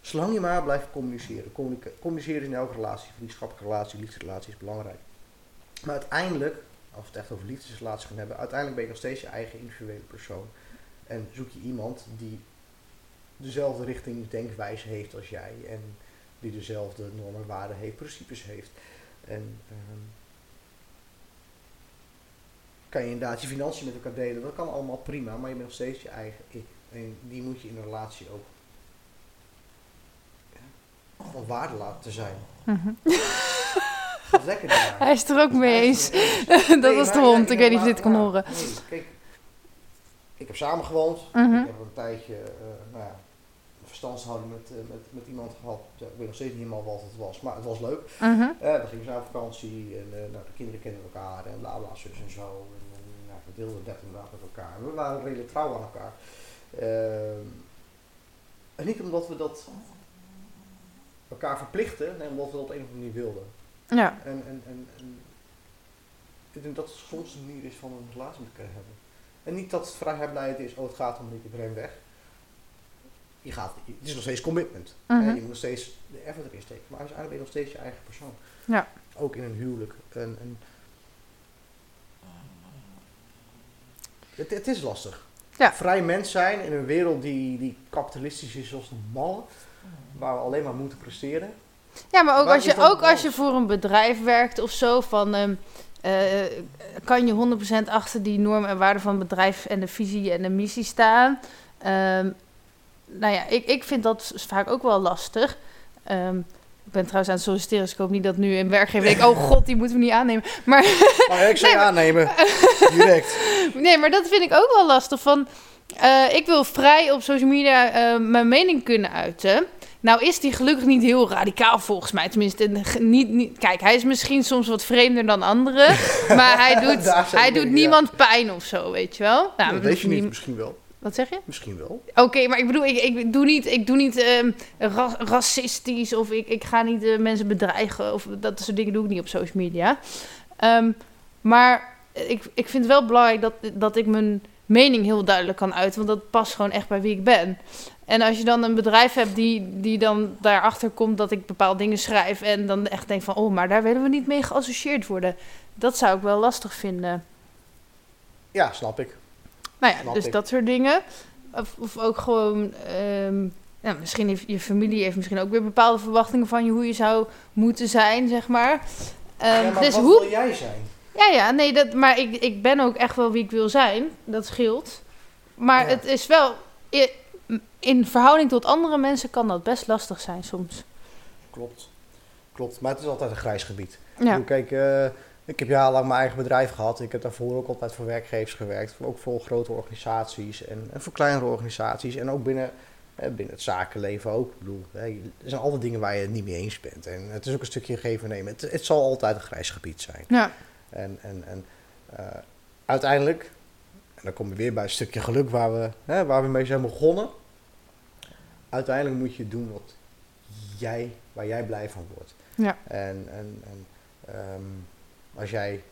S2: zolang je maar blijft communiceren. Communiceren is in elke relatie, vriendschappelijke relatie, liefdesrelatie is belangrijk. Maar uiteindelijk, als we het echt over liefdesrelaties gaan hebben, uiteindelijk ben je nog steeds je eigen individuele persoon. En zoek je iemand die dezelfde richting denkwijze heeft als jij en die dezelfde normen, waarden heeft, principes heeft. En ehm, kan je inderdaad je financiën met elkaar delen, dat kan allemaal prima, maar je bent nog steeds je eigen ik. En die moet je in een relatie ook van waarde laten zijn. Gaat [laughs] lekker daar.
S1: Hij is er ook mee eens. [laughs] Dat
S2: Nee,
S1: was de hond. Ik weet niet of je dit kan horen.
S2: Nee, kijk, ik heb samengewoond.
S1: Mhm.
S2: Ik heb een tijdje, eh, nou ja, een verstandshouding met, eh, met, met iemand gehad. Ik weet nog steeds niet helemaal wat het was, maar het was leuk.
S1: Mhm.
S2: Eh, we gingen samen op vakantie en nou, de kinderen kennen elkaar en bla bla, zus en zo. En, nou, we deelden dat inderdaad met elkaar. En we waren redelijk trouw aan elkaar. Ehm, en niet omdat we dat elkaar verplichten, nee, omdat we dat op een of andere manier wilden.
S1: Ja.
S2: En, en, en, en ik denk dat het soms de manier is van een relatie met elkaar hebben. En niet dat het vrijheid is, oh het gaat om niet, ik ren weg. Je gaat, het is nog steeds commitment.
S1: Mhm.
S2: Je moet nog steeds de effort erin steken. Maar uiteindelijk ben je nog steeds je eigen persoon.
S1: Ja.
S2: Ook in een huwelijk. En, en het, het is lastig.
S1: Ja.
S2: Vrij mens zijn in een wereld die, die kapitalistisch is zoals de malle. Waar we alleen maar moeten presteren.
S1: Ja, maar ook
S2: Waar
S1: als je, ook als je voor een bedrijf werkt of zo, van, ehm, eh, kan je 100% achter die normen en waarden van het bedrijf en de visie en de missie staan. Ehm, nou ja, ik, ik vind dat vaak ook wel lastig. Ehm, ik ben trouwens aan het solliciteren, dus ik hoop niet dat nu een werkgever denkt, oh god, die moeten we niet aannemen. [laughs] Maar
S2: Maar ik zou je aannemen. [laughs] Direct.
S1: Nee, maar dat vind ik ook wel lastig. Van, eh, ik wil vrij op social media eh, mijn mening kunnen uiten. Nou is die gelukkig niet heel radicaal volgens mij. Tenminste, niet, niet, kijk, hij is misschien soms wat vreemder dan anderen. [laughs] maar hij doet, hij doet niemand pijn of zo, weet je wel. Nou,
S2: dat
S1: we
S2: weet je niet. Misschien wel.
S1: Wat zeg je?
S2: Misschien wel.
S1: Oké, maar ik bedoel, ik, ik doe niet, ik doe niet ehm, ra- racistisch of ik, ik ga niet eh, mensen bedreigen of dat soort dingen doe ik niet op social media. Ehm, maar ik, ik vind het wel belangrijk dat, dat ik mijn mening heel duidelijk kan uiten, want dat past gewoon echt bij wie ik ben. En als je dan een bedrijf hebt die, die dan daarachter komt dat ik bepaalde dingen schrijf en dan echt denk van, oh, maar daar willen we niet mee geassocieerd worden. Dat zou ik wel lastig vinden.
S2: Ja, snap ik.
S1: Nou ja,
S2: Snap
S1: dus
S2: ik.
S1: dat soort dingen. Of, of ook gewoon, ehm, ja, misschien heeft je familie heeft misschien ook weer bepaalde verwachtingen van je hoe je zou moeten zijn, zeg maar. Ehm,
S2: ja, maar
S1: dus
S2: wat
S1: hoe?
S2: wil jij zijn?
S1: Ja, ja, nee, dat, maar ik, ik ben ook echt wel wie ik wil zijn. Dat scheelt. Maar
S2: Ja.
S1: het is wel, in verhouding tot andere mensen kan dat best lastig zijn soms.
S2: Klopt. Klopt. Maar het is altijd een grijs gebied. Ik
S1: Ja,
S2: bedoel, Kijk, eh, ik heb jarenlang mijn eigen bedrijf gehad. Ik heb daarvoor ook altijd voor werkgevers gewerkt. Ook voor grote organisaties en, en voor kleinere organisaties. En ook binnen, eh, binnen het zakenleven ook. Ik bedoel, hè, er zijn altijd dingen waar je het niet mee eens bent. En het is ook een stukje geven en nemen. Het, het zal altijd een grijs gebied zijn.
S1: ja.
S2: En, en, en eh, uiteindelijk, dan kom je weer bij een stukje geluk waar we, hè, waar we mee zijn begonnen. Uiteindelijk moet je doen wat jij, waar jij blij van wordt.
S1: Ja.
S2: En, en, en ehm, als jij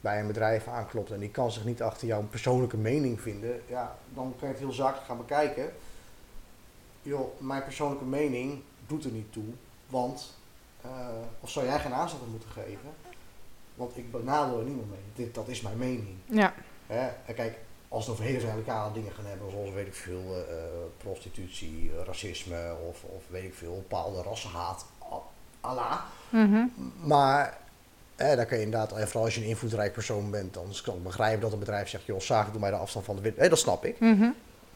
S2: bij een bedrijf aanklopt en die kan zich niet achter jouw persoonlijke mening vinden, ja, dan kan je het heel zakelijk gaan bekijken. Joh, mijn persoonlijke mening doet er niet toe, want, eh, of zou jij geen aanzet aan moeten geven? Want ik benadeel er niemand mee. Dit, dat is mijn mening.
S1: Ja.
S2: Hè? En kijk, als we het over hele radicale dingen gaan hebben, zoals weet ik veel, eh, eh, prostitutie, eh, racisme of, of weet ik veel, bepaalde rassenhaat, Allah.
S1: Mhm.
S2: Maar hè, dan kan je inderdaad, en vooral als je een invloedrijk persoon bent, dan kan ik begrijpen dat een bedrijf zegt, joh, zaak, doe mij de afstand van de wind. Hé, dat snap ik.
S1: Mhm.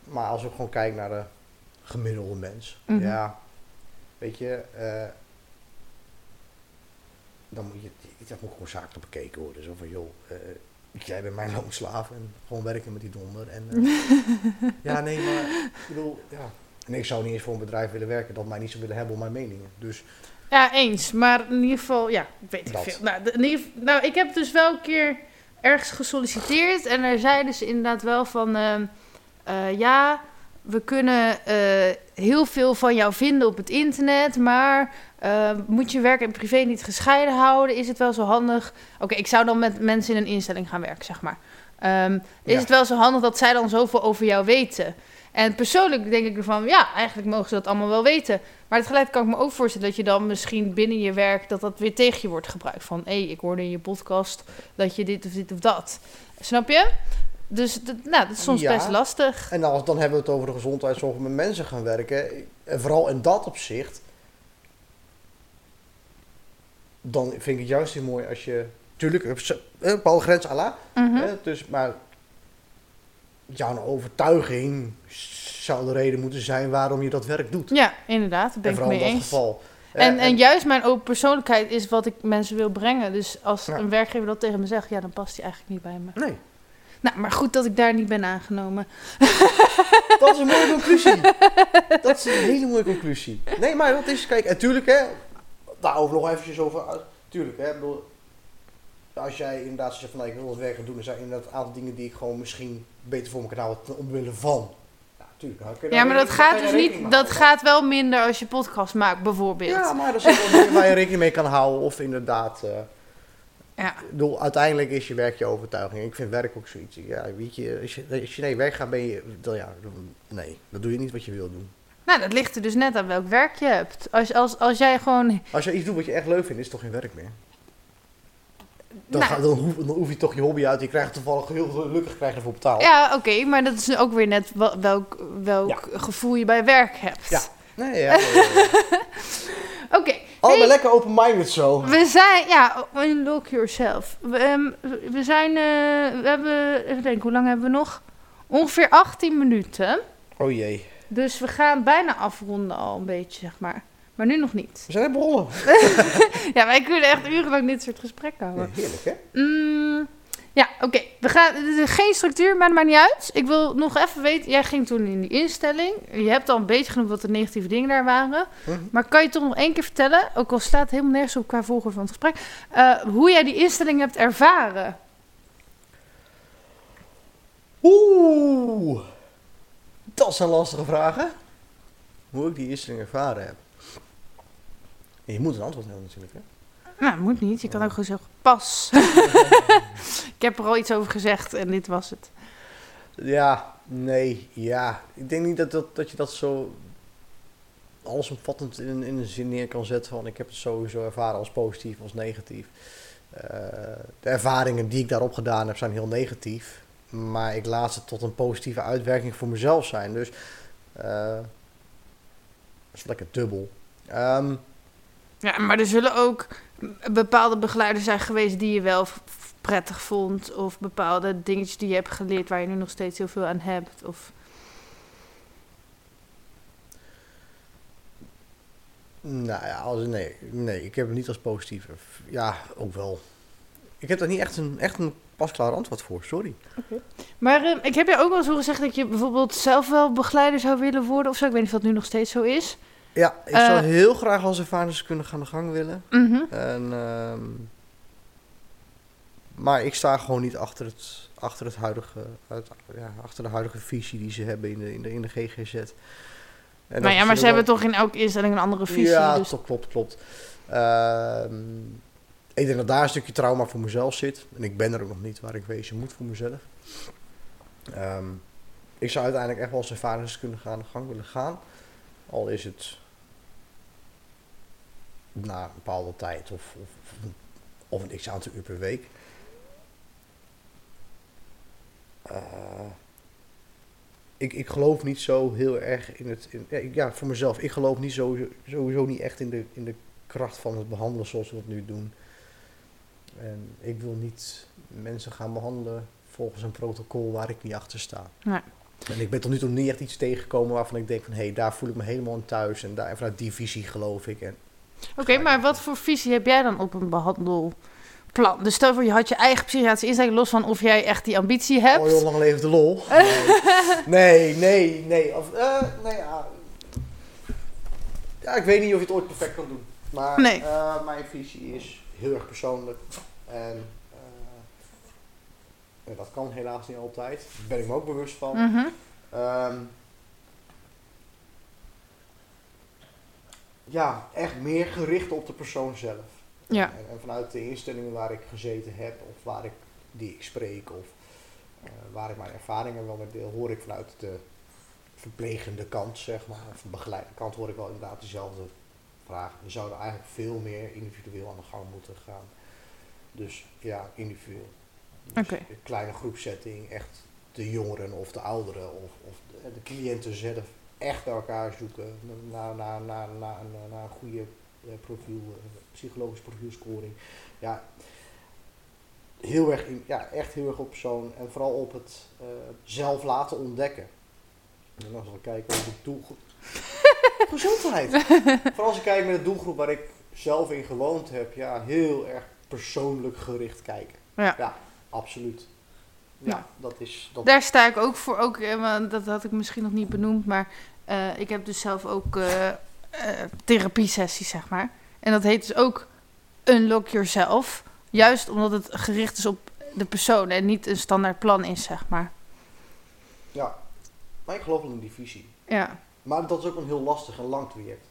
S2: Maar als we gewoon kijken naar de gemiddelde mens,
S1: Mhm.
S2: ja, weet je, eh, dan moet je, dat moet gewoon zakelijk bekeken worden. Zo van, joh, eh, jij bent mijn loonslaaf en gewoon werken met die donder. En, eh, [laughs] ja, nee, maar ik bedoel, ja. En ik zou niet eens voor een bedrijf willen werken dat mij niet zou willen hebben om mijn meningen. Dus
S1: Ja, eens. Maar in ieder geval, ja, ik weet ik veel. Nou, de- in ieder, nou, ik heb dus wel een keer ergens gesolliciteerd. En daar zeiden ze inderdaad wel van... ehm, eh, ja, we kunnen eh, heel veel van jou vinden op het internet... maar eh, moet je werk en privé niet gescheiden houden? Is het wel zo handig... Oké, ik zou dan met mensen in een instelling gaan werken, zeg maar. Ehm, is
S2: Ja.
S1: het wel zo handig dat zij dan zoveel over jou weten? En persoonlijk denk ik ervan... ja, eigenlijk mogen ze dat allemaal wel weten... Maar tegelijk kan ik me ook voorstellen dat je dan misschien binnen je werk dat dat weer tegen je wordt gebruikt. Van hé, ik hoorde in je podcast dat je dit of dit of dat. Snap je? Dus dat, nou, dat is soms
S2: Ja.
S1: best lastig.
S2: En als, dan hebben we het over de gezondheidszorg met mensen gaan werken. En vooral in dat opzicht. Dan vind ik het juist heel mooi als je. Tuurlijk, een bepaalde grens à la.
S1: Mhm.
S2: hè, dus, maar jouw overtuiging zou de reden moeten zijn waarom je dat werk doet.
S1: Ja, inderdaad, daar ben
S2: en
S1: ik
S2: vooral
S1: mee
S2: in dat
S1: eens.
S2: geval.
S1: En, en juist mijn open persoonlijkheid is wat ik mensen wil brengen. Dus als
S2: Ja.
S1: een werkgever dat tegen me zegt, ja, dan past hij eigenlijk niet bij me.
S2: Nee,
S1: Nou, maar goed dat ik daar niet ben aangenomen. [laughs]
S2: dat is een mooie conclusie. Dat is een hele mooie conclusie. Nee, maar dat is, kijk, en tuurlijk hè, daarover nog eventjes over, uit- tuurlijk hè, bedoel, als jij inderdaad zegt van nou, ik wil dat werk gaan doen, dan zijn inderdaad een aantal dingen die ik gewoon misschien beter voor me kan houden ten omwille van. Ja, tuurlijk.
S1: Ja, maar dat gaat dus niet. Dat gaat wel minder als je podcast maakt, bijvoorbeeld.
S2: Ja, maar dat is wel waar je rekening mee kan houden of inderdaad. eh,
S1: Ja.
S2: bedoel, uiteindelijk is je werk je overtuiging. Ik vind werk ook zoiets. Ja, weet je, als je, als je naar je werk gaat, ben je. Dan, ja, nee, dan doe je niet wat je wil doen.
S1: Nou, dat ligt er dus net aan welk werk je hebt. Als, als, als jij gewoon...
S2: Als je iets doet wat je echt leuk vindt, is het toch geen werk meer. Dan,
S1: Nou.
S2: ga- dan, hoef, dan hoef je toch je hobby uit. Je krijgt toevallig heel gelukkig krijg je ervoor betaald.
S1: Ja, oké, maar dat is ook weer net welk, welk gevoel je bij werk hebt.
S2: Ja. Nee, ja. ja, ja. [laughs]
S1: Oké,
S2: Allemaal
S1: Hey.
S2: lekker open-minded zo.
S1: we zijn... Ja, unlock yourself. We, ehm, we zijn... eh, we hebben... Even denken, hoe lang hebben we nog? Ongeveer 18 minuten.
S2: Oh jee.
S1: Dus we gaan bijna afronden al een beetje, zeg maar. Maar nu nog niet.
S2: We zijn net begonnen. [laughs]
S1: Ja, wij kunnen echt urenlang dit soort gesprekken houden.
S2: Ja, heerlijk, hè?
S1: Mm, ja, oké. We gaan. Er is geen structuur, maar maakt niet uit. Ik wil nog even weten. Jij ging toen in die instelling. Je hebt al een beetje genoemd wat de negatieve dingen daar waren.
S2: Mhm.
S1: Maar kan je toch nog één keer vertellen, ook al staat het helemaal nergens op qua volgorde van het gesprek, eh, hoe jij die instelling hebt ervaren?
S2: Oeh. Dat zijn lastige vragen. Hoe ik die instelling ervaren heb. En je moet een antwoord hebben natuurlijk, hè?
S1: Nou, moet niet. Je kan ook gewoon zeggen, pas. [laughs] ik heb er al iets over gezegd en dit was het.
S2: Ja, nee, ja. Ik denk niet dat, dat, dat je dat zo allesomvattend in, in een zin neer kan zetten van ik heb het sowieso ervaren als positief, als negatief. Eh, de ervaringen die ik daarop gedaan heb zijn heel negatief, maar ik laat ze tot een positieve uitwerking voor mezelf zijn. Dus eh, dat is lekker dubbel. Ehm,
S1: Ja, maar er zullen ook bepaalde begeleiders zijn geweest die je wel prettig vond. Of bepaalde dingetjes die je hebt geleerd waar je nu nog steeds heel veel aan hebt. Of...
S2: nou ja, als, nee, nee, ik heb het niet als positief. Ja, ook wel. Ik heb daar niet echt een, echt een pasklaar antwoord voor, sorry.
S1: Maar eh, ik heb je ook wel eens horen zeggen dat je bijvoorbeeld zelf wel begeleider zou willen worden of zo. Ik weet niet of dat nu nog steeds zo is.
S2: Ja, ik
S1: Eh,
S2: zou heel graag als ervaringskundige aan de gang willen.
S1: Mhm.
S2: En ehm, maar ik sta gewoon niet achter het, achter het huidige, het- ja, achter de huidige visie die ze hebben in de, in de, in de GGZ. En
S1: maar ja,
S2: is
S1: maar ze
S2: wel-
S1: hebben toch in elke instelling een andere visie.
S2: Ja,
S1: dus...
S2: toch, klopt, klopt. Ehm, ik denk dat daar een stukje trauma voor mezelf zit. En ik ben er ook nog niet waar ik wezen moet voor mezelf. Ehm, ik zou uiteindelijk echt wel als ervaringsdeskundige aan de gang willen gaan. Al is het na een bepaalde tijd of, of, of een x aantal uur per week. Eh, ik, ik geloof niet zo heel erg in het. In, ja, ik- voor mezelf. Ik geloof niet zo, sowieso niet echt in de, in de kracht van het behandelen zoals we het nu doen. En ik wil niet mensen gaan behandelen volgens een protocol waar ik niet achter sta.
S1: Nee.
S2: En ik ben tot nu toe niet echt iets tegengekomen waarvan ik denk van hé, hey, daar voel ik me helemaal in thuis. En daar, vanuit die visie geloof ik. En,
S1: Oké, maar wat voor visie heb jij dan op een behandelplan? Dus stel voor, je had je eigen psychiatrische instelling, los van of jij echt die ambitie hebt.
S2: Oh, heel lang leven de lol. [laughs] Nee, nee, nee. Of, eh, nee ja. ja, ik weet niet of je het ooit perfect kan doen. Maar
S1: Nee.
S2: eh, mijn visie is heel erg persoonlijk. En eh, ja, dat kan helaas niet altijd. Daar ben ik me ook bewust van.
S1: Mhm.
S2: Ehm, ja, echt meer gericht op de persoon zelf.
S1: Ja.
S2: En, en vanuit de instellingen waar ik gezeten heb, of waar ik die ik spreek, of eh, waar ik mijn ervaringen wel mee deel, hoor ik vanuit de verplegende kant, zeg maar, of de begeleidende kant, hoor ik wel inderdaad dezelfde vragen. We zouden eigenlijk veel meer individueel aan de gang moeten gaan. Dus ja, individueel. Dus. Een kleine groepsetting, echt de jongeren of de ouderen of, of de, de cliënten zelf echt bij elkaar zoeken naar, naar, naar, naar, naar, naar een goede eh, profiel, eh, psychologisch profielscoring. Ja, heel erg, in- ja, echt heel erg op persoon en vooral op het eh, zelf laten ontdekken. En dan als we kijken naar de doelgroep. Gezondheid! [laughs] Vooral als ik kijk naar de doelgroep waar ik zelf in gewoond heb, ja, heel erg persoonlijk gericht kijken.
S1: Ja.
S2: absoluut. Ja,
S1: Ja.
S2: dat is. Dat,
S1: Daar sta ik ook voor. Ook, eh, dat had ik misschien nog niet benoemd. Maar eh, ik heb dus zelf ook eh, therapie-sessies, zeg maar. En dat heet dus ook Unlock Yourself. Juist omdat het gericht is op de persoon en niet een standaard plan is, zeg maar.
S2: ja. Maar ik geloof wel in die visie.
S1: Ja.
S2: Maar dat is ook een heel lastig en lang traject.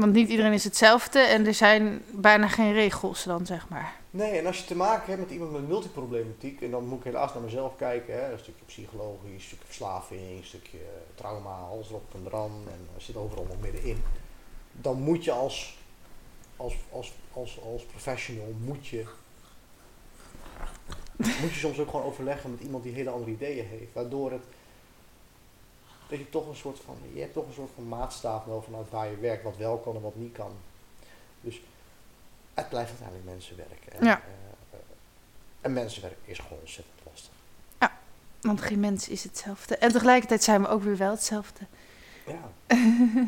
S1: Want niet iedereen is hetzelfde en er zijn bijna geen regels dan, zeg maar.
S2: Nee, en als je te maken hebt met iemand met multiproblematiek, en dan moet ik helaas naar mezelf kijken, hè, een stukje psychologie, een stukje verslaving, een stukje trauma, alles erop en eraan, en er zit overal nog middenin. Dan moet je als, als, als, als, als professional, moet je, moet je soms ook gewoon overleggen met iemand die hele andere ideeën heeft, waardoor het, dat je toch een soort van, je hebt toch een soort van maatstaaf nodig vanuit waar je werkt, wat wel kan en wat niet kan. Dus het blijft uiteindelijk mensenwerk. En,
S1: Ja.
S2: eh, eh, en mensenwerk is gewoon ontzettend lastig.
S1: Want geen mens is hetzelfde. En tegelijkertijd zijn we ook weer wel hetzelfde.
S2: Ja, [laughs]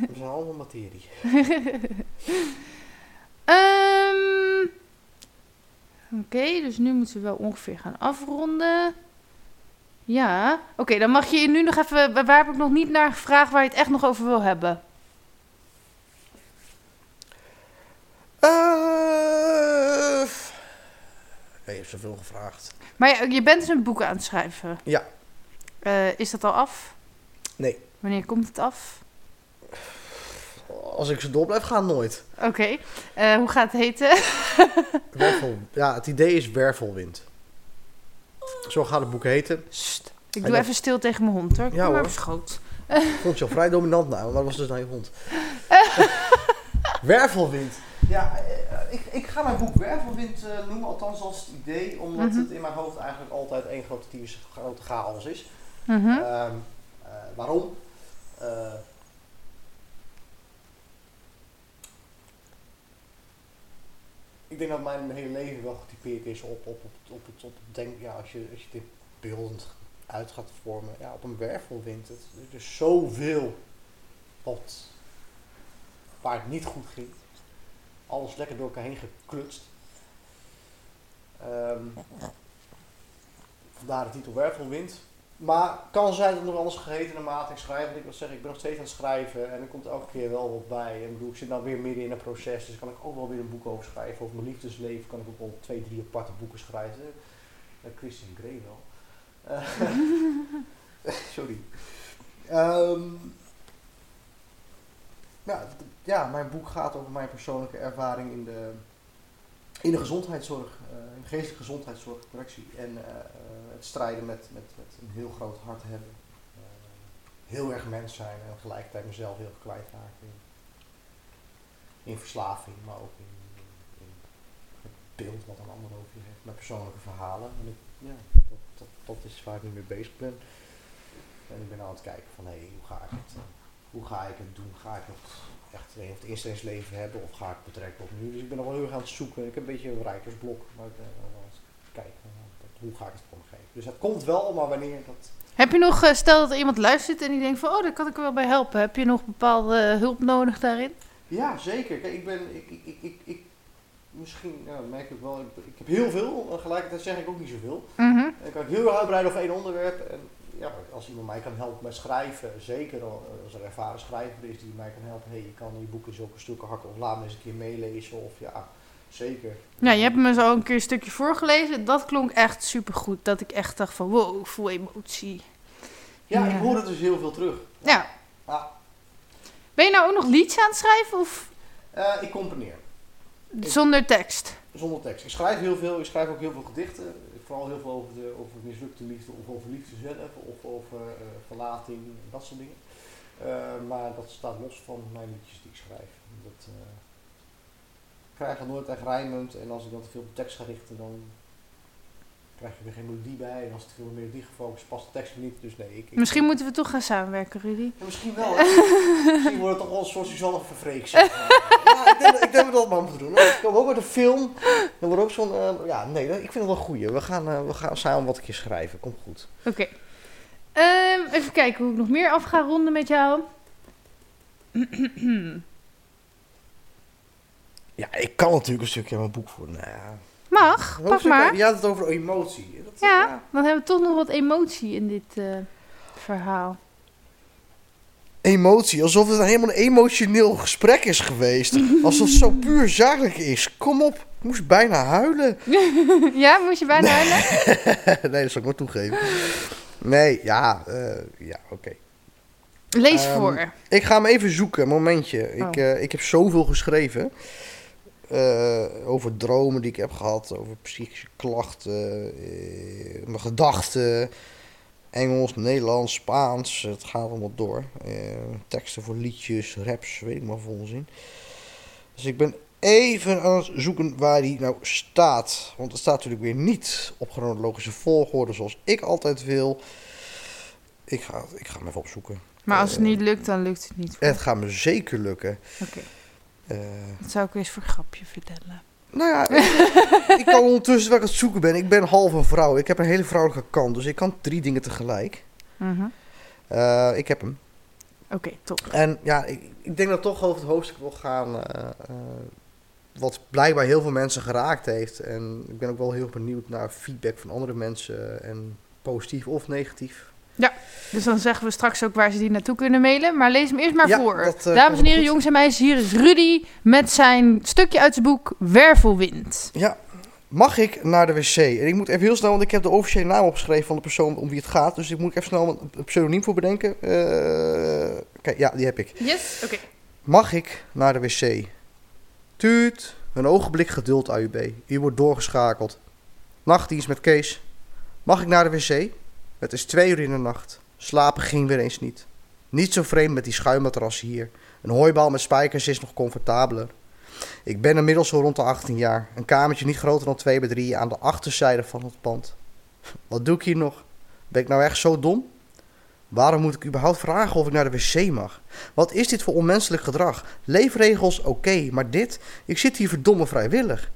S2: we zijn allemaal materie. [laughs]
S1: Ehm, Oké, dus nu moeten we wel ongeveer gaan afronden. Ja, oké, dan mag je nu nog even... Waar heb ik nog niet naar gevraagd waar je het echt nog over wil hebben?
S2: Eh, je hebt zoveel gevraagd.
S1: Maar je bent dus een boek aan het schrijven.
S2: Ja.
S1: Eh, is dat al af?
S2: Nee.
S1: Wanneer komt het af?
S2: Als ik zo door blijf gaan, nooit.
S1: Oké, eh, hoe gaat het heten? [laughs]
S2: Wervel, ja, het idee is wervelwind. Zo gaat het boek heten.
S1: Sst, ik
S2: En
S1: doe
S2: dat-
S1: even stil tegen mijn hond hoor. Ik
S2: Ja,
S1: kom maar
S2: hoor.
S1: op schoot.
S2: Vond je al vrij dominant nou, maar wat was dus naar je hond? [laughs] Wervelwind. Ja, eh, ik, ik ga mijn boek Wervelwind eh, noemen, althans als het idee, omdat
S1: Mhm.
S2: het in mijn hoofd eigenlijk altijd één grote, grote chaos is.
S1: Mhm.
S2: Ehm, eh, waarom? Eh, ik denk dat mijn hele leven wel getypeerd is op, op, op, op, op denk, ja, als je, als je dit beeldend uit gaat vormen, ja, op een wervelwind. Het, er is zoveel wat, waar het niet goed ging. Alles lekker door elkaar heen geklutst. Ehm, vandaar de titel Wervelwind. Maar kan zijn dat het nog anders geheten naarmate ik schrijf. Want ik wil zeggen, ik ben nog steeds aan het schrijven en er komt elke keer wel wat bij. En ik, bedoel, ik zit nou weer midden in een proces, dus kan ik ook wel weer een boek over schrijven. Over mijn liefdesleven kan ik ook wel twee, drie aparte boeken schrijven. Uh, Christian Grey wel. Uh, [laughs] sorry. Ja, ja, mijn boek gaat over mijn persoonlijke ervaring in de, in de gezondheidszorg, uh, in de geestelijke gezondheidszorg, correctie. En uh, het strijden met, met, met een heel groot hart hebben. Heel erg mens zijn en tegelijkertijd mezelf heel kwijtraken in, in verslaving, maar ook in, in, het beeld wat een ander over je heeft, mijn persoonlijke verhalen. En ik, ja, dat, dat, dat is waar ik nu mee bezig ben. En ik ben aan het kijken van hé, hey, hoe ga ik het hoe ga ik het doen? Ga ik het echt of het eerst leven hebben of ga ik betrekken op nu? Dus ik ben nog wel heel erg aan het zoeken. Ik heb een beetje een rijkersblok, maar ik ben wel aan het kijken hoe ga ik het vormgeven. Dus het komt wel, maar wanneer dat...
S1: Heb je nog, stel dat er iemand luistert en die denkt van, oh, daar kan ik er wel bij helpen. Heb je nog bepaalde hulp nodig daarin?
S2: Ja, zeker. Kijk, ik ben, ik, ik, ik, ik, misschien, ja, merk ik wel, ik, ik heb heel veel, tegelijkertijd zeg ik ook niet zoveel. Mm -hmm. Ik kan heel uitbreiden over één onderwerp en ja, als iemand mij kan helpen met schrijven, zeker als er ervaren schrijver is die mij kan helpen, hey, je kan je boek in zulke stukken hakken of laat me eens een keer meelezen of ja, zeker.
S1: Ja, je hebt me zo een keer een stukje voorgelezen, dat klonk echt supergoed, dat ik echt dacht van wow, voel emotie.
S2: Ja, ja. ik hoor het dus heel veel terug.
S1: Ja. ja. Ben je nou ook nog liedjes aan het schrijven of?
S2: Uh, ik componeer.
S1: Zonder tekst?
S2: Zonder tekst. Ik schrijf heel veel, ik schrijf ook heel veel gedichten vooral heel veel over, de, over mislukte liefde of over liefde zelf of over uh, verlating, dat soort dingen. Uh, maar dat staat los van mijn liedjes die ik schrijf. Dat uh, ik krijg het nooit echt rijmend en als ik dan te veel op tekst ga richten, dan krijg je weer geen melodie bij. En als het veel op melodie gefocust past de tekst niet. Dus nee, ik,
S1: misschien moeten we toch gaan samenwerken, Rudy.
S2: Ja, misschien wel. [laughs] misschien wordt het toch wel een soort Suzanne ja, ik, denk, ik denk dat we dat maar moeten doen. Ik kom ook met een film. Dan wordt ook zo'n... Uh, ja, nee, ik vind het wel goed. We gaan, uh, we gaan samen wat een keer schrijven. Komt goed.
S1: Oké. Okay. Um, even kijken hoe ik nog meer af ga ronden met jou.
S2: ja, ik kan natuurlijk een stukje mijn boek voor. Nou ja.
S1: Mag, pak maar.
S2: Je had het over emotie.
S1: Dat, ja, ja, dan hebben we toch nog wat emotie in dit uh, verhaal.
S2: Emotie, alsof het een helemaal een emotioneel gesprek is geweest. [laughs] alsof het zo puur zakelijk is. Kom op, ik moest bijna huilen. [laughs]
S1: ja, moest je bijna huilen? [laughs]
S2: nee, dat zal ik maar toegeven. Nee, ja, uh, ja, oké. Okay.
S1: Lees um, voor.
S2: Ik ga hem even zoeken, momentje. Oh. Ik, uh, ik heb zoveel geschreven. Uh, over dromen die ik heb gehad, over psychische klachten, uh, mijn gedachten, Engels, Nederlands, Spaans, het gaat allemaal door. Uh, teksten voor liedjes, raps, weet ik maar volzin. Dus ik ben even aan het zoeken waar die nou staat. Want het staat natuurlijk weer niet op chronologische volgorde zoals ik altijd wil. Ik ga, ik ga hem even opzoeken.
S1: Maar als het niet lukt, dan lukt het niet.
S2: Het gaat me zeker lukken.
S1: Oké. Uh, dat zou ik eens voor een grapje vertellen.
S2: Nou ja, ik [laughs] kan ondertussen waar ik aan het zoeken ben. Ik ben half een vrouw. Ik heb een hele vrouwelijke kant. Dus ik kan drie dingen tegelijk. Uh -huh. uh, ik heb hem.
S1: Oké, okay, top.
S2: En ja, ik, ik, denk dat toch over het hoofdstuk wil gaan. Uh, wat blijkbaar heel veel mensen geraakt heeft. En ik ben ook wel heel benieuwd naar feedback van andere mensen. En positief of negatief.
S1: Ja, dus dan zeggen we straks ook waar ze die naartoe kunnen mailen. Maar lees hem eerst maar voor. Dat, uh, Dames en heren, jongens en meisjes, hier is Rudy met zijn stukje uit zijn boek Wervelwind.
S2: Ja, mag ik naar de wc? En ik moet even heel snel, want ik heb de officiële naam opgeschreven van de persoon om wie het gaat. Dus ik moet even snel een pseudoniem voor bedenken. Uh, kijk, ja, die heb ik.
S1: Yes, oké. Okay.
S2: Mag ik naar de wc? Tuut, een ogenblik geduld, AUB. U wordt doorgeschakeld. Nachtdienst met Kees. Mag ik naar de wc? Het is twee uur in de nacht. Slapen ging weer eens niet. Niet zo vreemd met die schuimmatrassen hier. Een hooibaal met spijkers is nog comfortabeler. Ik ben inmiddels zo rond de 18 jaar. Een kamertje niet groter dan 2 bij 3 aan de achterzijde van het pand. Wat doe ik hier nog? Ben ik nou echt zo dom? Waarom moet ik überhaupt vragen of ik naar de wc mag? Wat is dit voor onmenselijk gedrag? Leefregels oké, maar dit? Ik zit hier verdomme vrijwillig.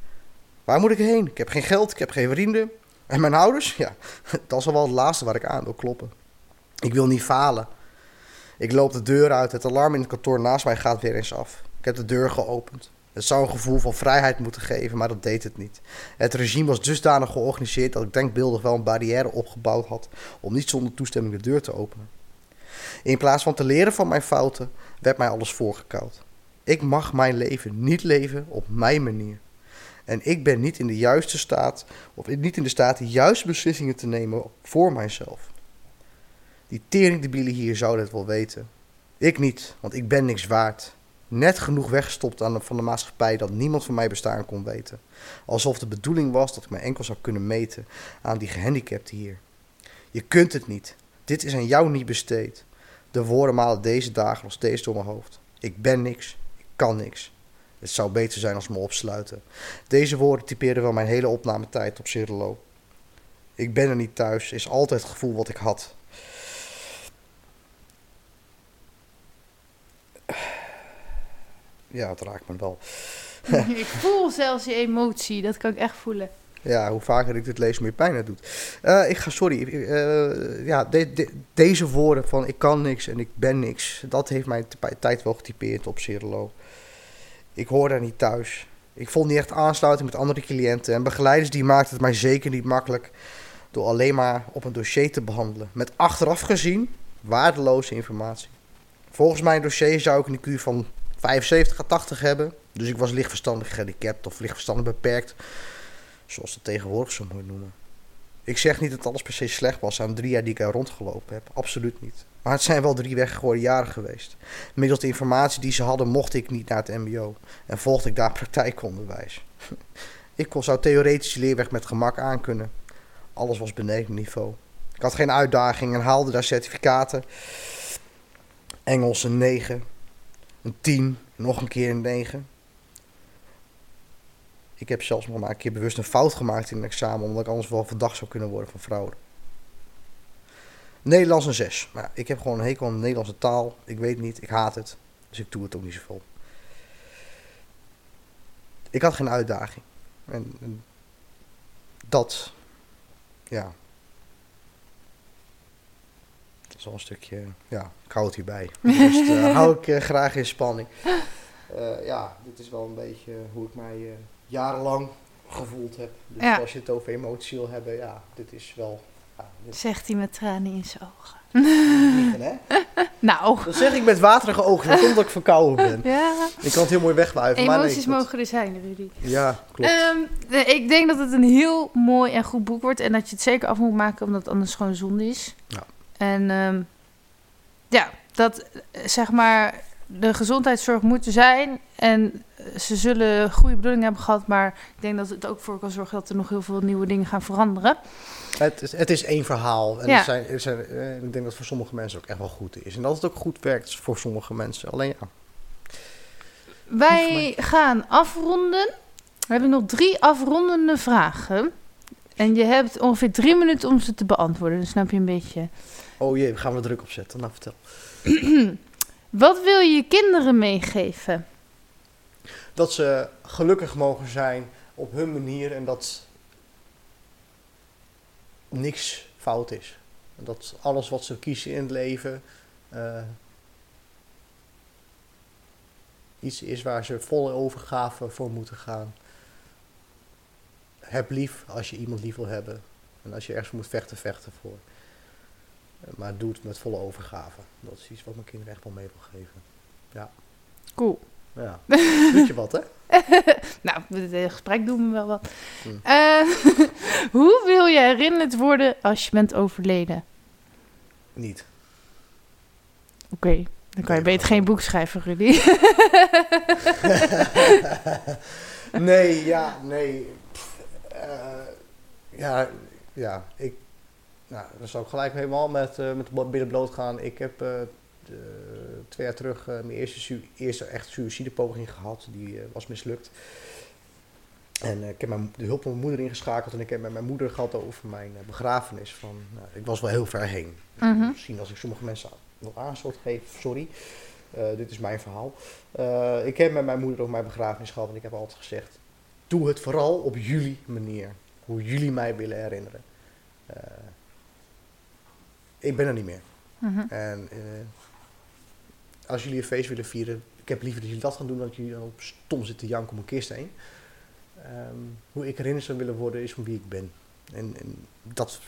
S2: Waar moet ik heen? Ik heb geen geld, ik heb geen vrienden. En mijn ouders? Ja, [laughs] dat is al wel het laatste waar ik aan wil kloppen. Ik wil niet falen. Ik loop de deur uit. Het alarm in het kantoor naast mij gaat weer eens af. Ik heb de deur geopend. Het zou een gevoel van vrijheid moeten geven, maar dat deed het niet. Het regime was dusdanig georganiseerd dat ik denkbeeldig wel een barrière opgebouwd had om niet zonder toestemming de deur te openen. In plaats van te leren van mijn fouten, werd mij alles voorgekoud. Ik mag mijn leven niet leven op mijn manier. En ik ben niet in de juiste staat, of niet in de staat de juiste beslissingen te nemen voor mijzelf. Die teringdebielen hier zouden het wel weten. Ik niet, want ik ben niks waard. Net genoeg weggestopt aan van de maatschappij dat niemand van mij bestaan kon weten. Alsof de bedoeling was dat ik me enkel zou kunnen meten aan die gehandicapten hier. Je kunt het niet. Dit is aan jou niet besteed. De woorden malen deze dagen nog steeds door mijn hoofd. Ik ben niks. Ik kan niks. Het zou beter zijn als me opsluiten. Deze woorden typeren wel mijn hele opnametijd op Cirilo. Ik ben er niet thuis, is altijd het gevoel wat ik had. Ja, het raakt me wel. [laughs]
S1: ik voel zelfs je emotie, dat kan ik echt voelen.
S2: Ja, hoe vaker ik dit lees, hoe meer pijn het doet. Uh, ik ga, sorry, uh, ja, de, de, deze woorden van ik kan niks en ik ben niks, dat heeft mijn tijd wel getypeerd op Cirilo. Ik hoor daar niet thuis. Ik vond niet echt aansluiting met andere cliënten en begeleiders die maakten het mij zeker niet makkelijk door alleen maar op een dossier te behandelen. Met achteraf gezien waardeloze informatie. Volgens mijn dossier zou ik een IQ van 75 à 80 hebben. Dus ik was lichtverstandig gehandicapt of lichtverstandig beperkt. Zoals ze tegenwoordig zo mooi noemen. Ik zeg niet dat alles per se slecht was aan drie jaar die ik er rondgelopen heb. Absoluut niet. Maar het zijn wel drie weggegooide jaren geweest. Middels de informatie die ze hadden mocht ik niet naar het mbo. En volgde ik daar [laughs] praktijkonderwijs. [laughs] ik kon, zou theoretisch leerweg met gemak aankunnen. Alles was beneden niveau. Ik had geen uitdaging en haalde daar certificaten. Engels een 9. Een 10. Nog een keer een 9. Ik heb zelfs nog maar een keer bewust een fout gemaakt in een examen, omdat ik anders wel verdacht zou kunnen worden van fraude. Nederlands een 6. Maar ik heb gewoon een hekel aan de Nederlandse taal. Ik weet niet, ik haat het. Dus ik doe het ook niet zoveel. Ik had geen uitdaging. En, en dat, ja. Dat is wel een stukje, ja, ik hou het hierbij. [laughs] Dus uh, hou ik uh, graag in spanning. Uh, ja, dit is wel een beetje hoe ik mij jarenlang gevoeld heb. Dus
S1: Ja.
S2: als je het over emotie wil hebben, ja, dit is wel... Ja, dit
S1: Zegt hij met tranen in zijn ogen. [laughs]
S2: hè? [laughs]
S1: Nou.
S2: Dat zeg ik met waterige ogen, dat komt omdat ik verkouden ben.
S1: Ja.
S2: Ik kan het heel mooi wegwuiven, maar nee,
S1: Emoties
S2: dat-
S1: mogen er zijn, Rudy.
S2: Ja, klopt.
S1: Ehm, ik denk dat het een heel mooi en goed boek wordt. En dat je het zeker af moet maken, omdat het anders gewoon zonde is.
S2: Ja.
S1: En ehm, ja, dat eh, zeg maar de gezondheidszorg moet er zijn. En ze zullen goede bedoelingen hebben gehad. Maar ik denk dat het ook voor kan zorgen dat er nog heel veel nieuwe dingen gaan veranderen.
S2: Het, is, het is één verhaal. En
S1: Ja.
S2: er zijn, zijn, eh, ik denk dat het voor sommige mensen ook echt wel goed is. En dat het ook goed werkt voor sommige mensen. Alleen ja,
S1: Wij gaan afronden. We hebben nog drie afrondende vragen. En je hebt ongeveer drie minuten om ze te beantwoorden. Dan snap je een beetje.
S2: oh jee, gaan we druk op zetten. Nou, vertel. [clears throat]
S1: Wat wil je je kinderen meegeven?
S2: Dat ze gelukkig mogen zijn op hun manier en dat niks fout is. Dat alles wat ze kiezen in het leven eh, iets is waar ze volle overgave voor moeten gaan. Heb lief als je iemand lief wil hebben. En als je ergens moet vechten, vechten voor. Eh, Maar doe het met volle overgave. Dat is iets wat mijn kinderen echt wel mee wil geven.
S1: Cool.
S2: Ja. [laughs] Doet je wat, hè? [laughs]
S1: Nou, het hele gesprek doen we wel wat.
S2: Hmm.
S1: Eh, [laughs] hoe wil je herinnerd worden als je bent overleden?
S2: Niet.
S1: Oké, dan kan je beter geen boek schrijven, Rudy.
S2: nee, ja, nee. Pff, eh, ja, ja, ik. Nou, dan zou ik gelijk helemaal met, eh met de billen bloot gaan. Ik heb eh, de- twee jaar terug eh, mijn eerste, eerste echt suïcidepoging gehad. Die was mislukt. En ik heb mijn, de hulp van mijn moeder ingeschakeld. En ik heb met mijn moeder gehad over mijn begrafenis. Van, nou, ik was wel heel ver heen.
S1: Mhm.
S2: Misschien als ik sommige mensen nog aanstoot geef, sorry. Dit is mijn verhaal. Ik heb met mijn moeder over mijn begrafenis gehad en ik heb altijd gezegd: doe het vooral op jullie manier. Hoe jullie mij willen herinneren. Eh, ik ben er niet meer.
S1: Mhm.
S2: En eh, als jullie een feest willen vieren, ik heb liever dat jullie dat gaan doen dan dat jullie dan op stom zitten janken om een kist heen. Ehm, hoe ik herinnerd zou willen worden is om wie ik ben. En, en dat,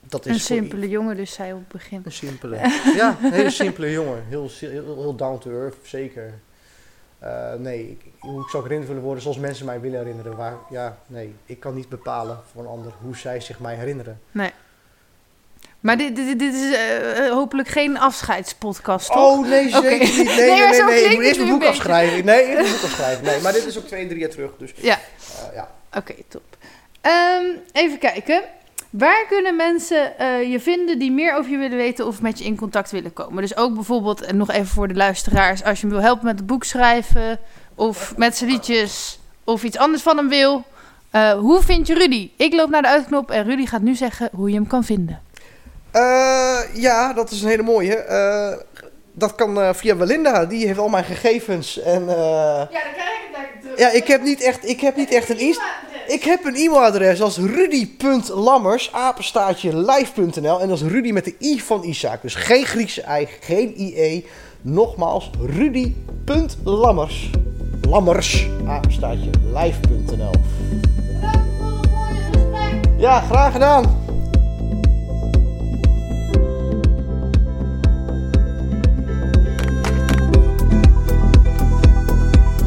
S2: dat is
S1: Een
S2: voor
S1: simpele jongen, dus zei op het begin.
S2: Een simpele. [laughs] ja, een hele simpele jongen. Heel, heel, heel down to earth, zeker. Eh, nee, ik, hoe ik zou herinnerd willen worden zoals mensen mij willen herinneren. Waar, ja, nee, ik kan niet bepalen voor een ander hoe zij zich mij herinneren.
S1: Maar dit, dit, dit is eh, eh, hopelijk geen afscheidspodcast, toch?
S2: Oh nee, zeker niet. [laughs] Nee,
S1: Nee,
S2: nee, nee. nee. Ik moet eerst mijn
S1: nu
S2: boek
S1: een
S2: afschrijven. Nee, eerst mijn boek afschrijven. Nee, maar dit is ook twee, drie jaar terug. Dus
S1: Ja.
S2: eh, ja.
S1: Oké, top. Ehm, even kijken. Waar kunnen mensen je vinden die meer over je willen weten of met je in contact willen komen? Dus ook bijvoorbeeld, en nog even voor de luisteraars, als je hem wil helpen met het boek schrijven of met zijn liedjes of iets anders van hem wil. Hoe vind je Rudy? Ik loop naar de uitknop en Rudy gaat nu zeggen hoe je hem kan vinden.
S2: Eh, ja, dat is een hele mooie. Eh, dat kan eh, via Belinda. Die heeft al mijn gegevens. En eh,
S1: Ja, dan krijg ik het
S2: ja, ik heb niet echt, ik heb niet echt een inst Ik heb een e-mailadres als rudy.lammers, apenstaartje live.nl. En dat is Rudy met de i van Isaac. Dus geen Griekse ei, geen IE. Nogmaals, rudy.lammers, lammers, apenstaartje live.nl. Ja, graag gedaan.